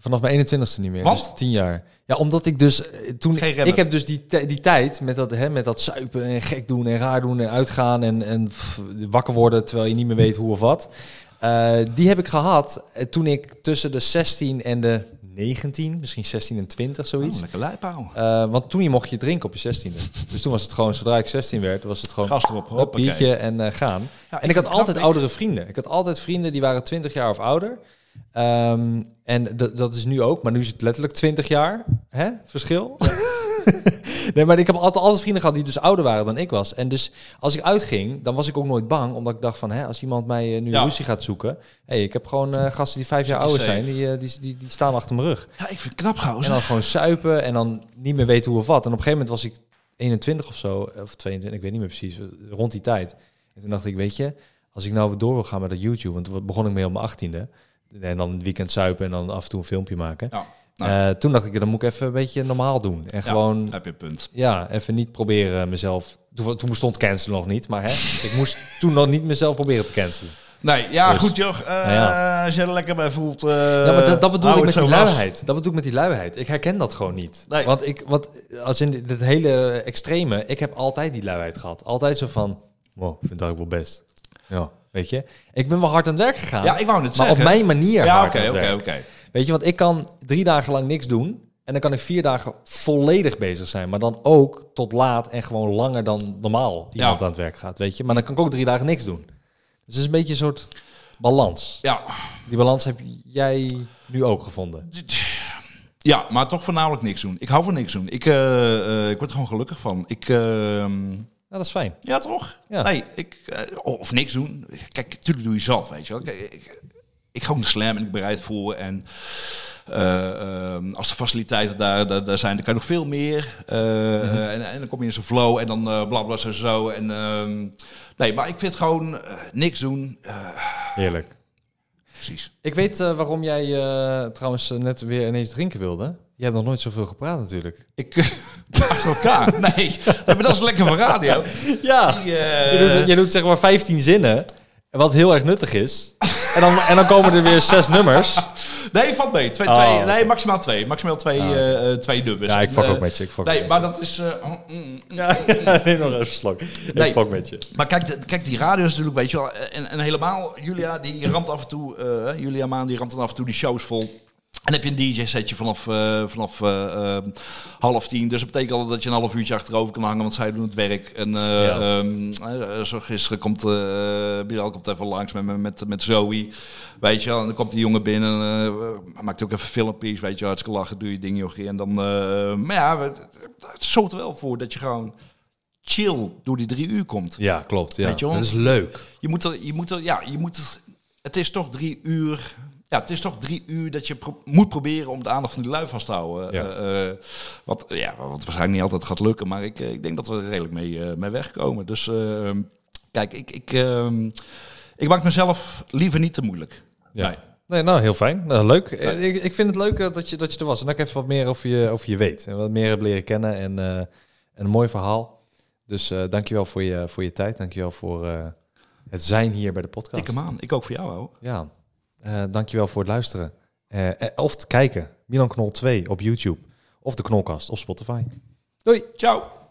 Vanaf mijn 21ste niet meer. Want? Dus tien jaar. Ja, omdat ik dus eh, toen ik heb dus die, die tijd met dat, hè, met dat zuipen en gek doen en raar doen en uitgaan en, en pff, wakker worden terwijl je niet meer weet hoe of wat. Eh, die heb ik gehad eh, toen ik tussen de 16 en de 19, misschien 16 en 20 zoiets. Oh, lekker lijpauw. Want toen je mocht je drinken op je 16e. Dus toen was het gewoon, zodra ik 16 werd, was het gewoon Gast erop, hoppakee. biertje en gaan. Ja, en ik, had altijd knap, oudere vrienden. Ik had altijd vrienden die waren 20 jaar of ouder. Ehm, en dat- is nu ook, maar nu is het letterlijk 20 jaar hè? verschil. nee, maar ik heb altijd, altijd vrienden gehad die dus ouder waren dan ik was. En dus als ik uitging, dan was ik ook nooit bang, omdat ik dacht van, hè, als iemand mij eh, nu Ja. ruzie gaat zoeken, hey, ik heb gewoon eh, gasten die vijf jaar ouder zijn, die, eh, die, die, die staan achter mijn rug. Ja, ik vind het knap, En gozer. dan gewoon suipen en dan niet meer weten hoe of wat. En op een gegeven moment was ik 21 of zo, of 22, ik weet niet meer precies, rond die tijd. En toen dacht ik, weet je, als ik nou weer door wil gaan met dat YouTube, want toen begon ik mee op mijn 18e. En dan het weekend suipen en dan af en toe een filmpje maken. Ja, nou, Eh, toen dacht ik, dan moet ik even een beetje normaal doen. En ja, gewoon, heb je een punt. ja, even niet proberen mezelf... Toen, toen bestond cancelen nog niet, maar hè, ik moest toen nog niet mezelf proberen te cancelen. Nee, ja, Dus- goed joh. Eh, ja. Als je er lekker bij voelt. eh Ja, maar dat, dat bedoel ik met die vast. luiheid. Dat bedoel ik met die luiheid. Ik herken dat gewoon niet. Nee. Want ik, wat, als in het hele extreme, ik heb altijd die luiheid gehad. Altijd zo van, wow, ik vind het eigenlijk wel best. Ja, weet je. Ik ben wel hard aan het werk gegaan. Ja, ik wou net maar zeggen. op mijn manier Ja, hard oké, aan het oké, oké. Weet je, want ik kan drie dagen lang niks doen. En dan kan ik vier dagen volledig bezig zijn. Maar dan ook tot laat en gewoon langer dan normaal iemand Ja. aan het werk gaat. Weet je, maar dan kan ik ook drie dagen niks doen. Dus het is een beetje een soort balans. Ja. Die balans heb jij nu ook gevonden. ja, maar toch voornamelijk niks doen. Ik hou van niks doen. Ik, eh, eh, ik word er gewoon gelukkig van. Ik, ehm, dat is fijn. ja, toch? Ja. Nee, ik, eh, of niks doen. Kijk, natuurlijk doe je zat, weet je wel. Kijk, ik, ik ga ook naar slam en ik bereid voor. En eh, ehm, als de faciliteiten daar, daar, daar zijn, dan kan je nog veel meer. Eh, Mhm. en, en dan kom je in zo'n flow en dan eh bla bla zo zo. En, ehm, nee, maar ik vind gewoon niks doen. Heerlijk. Precies. Ik weet eh, waarom jij eh, trouwens eh, net weer ineens drinken wilde. Je hebt nog nooit zoveel gepraat natuurlijk. Ik achter elkaar. Nee, maar dat is lekker voor radio. Ja. Die, Je doet, je doet zeg maar 15 zinnen, wat heel erg nuttig is. En dan, en dan komen er weer zes nummers. Nee, valt mee. Twee, Oh, twee, nee, maximaal twee. Maximaal twee, eh, eh, twee dubbels. Ja, ik fuck Eh, ook met je. Ik fuck Nee, met maar je. dat is... eh, mm. Ja, nee, nog even slok. Nee. Ik fuck met je. Maar kijk, kijk, die radio is natuurlijk, weet je wel... En, en helemaal, Julia, die ramt af en toe... Julia Maan, die ramt dan af en toe die shows vol. En heb je een DJ-setje vanaf, eh, vanaf eh, eh, half tien. Dus dat betekent altijd dat je een half uurtje achterover kan hangen, want zij doen het werk. En eh, Ja. ehm, eh, zo gisteren komt Bilal komt even langs met, met, met Zoe. Weet je wel, en dan komt die jongen binnen. maakt ook even filmpjes, weet je. Hartstikke lachen, doe je ding, jochie. En dan, maar ja, het, het zorgt er wel voor dat je gewoon chill door die drie uur komt. Ja, klopt. Ja. Weet je wel? Dat is leuk. Je moet er, je moet er, ja, je moet er, het is toch drie uur ja, het is toch drie uur dat je pro- moet proberen om de aandacht van die lui vast te houden. Ja. Eh, eh, wat, ja, wat waarschijnlijk niet altijd gaat lukken, maar ik, eh, ik denk dat we er redelijk mee, eh, mee wegkomen. Dus eh, kijk, ik, ik, ehm, ik maak mezelf liever niet te moeilijk. Ja. Nee. Nee, nou, heel fijn. Nou, leuk. Ik, ik vind het leuk dat je, dat je er was. En dat ik even wat meer over je, over je weet. En wat meer heb leren kennen. En, eh, en een mooi verhaal. Dus eh dankjewel voor je, voor je tijd. Dankjewel voor eh, het zijn hier bij de podcast. Tik hem aan. Ik ook voor jou, hoor. Ja. Eh dankjewel voor het luisteren. Eh, eh, of het kijken. Milan Knol 2 op YouTube. Of de Knolkast op Spotify. Doei! Ciao.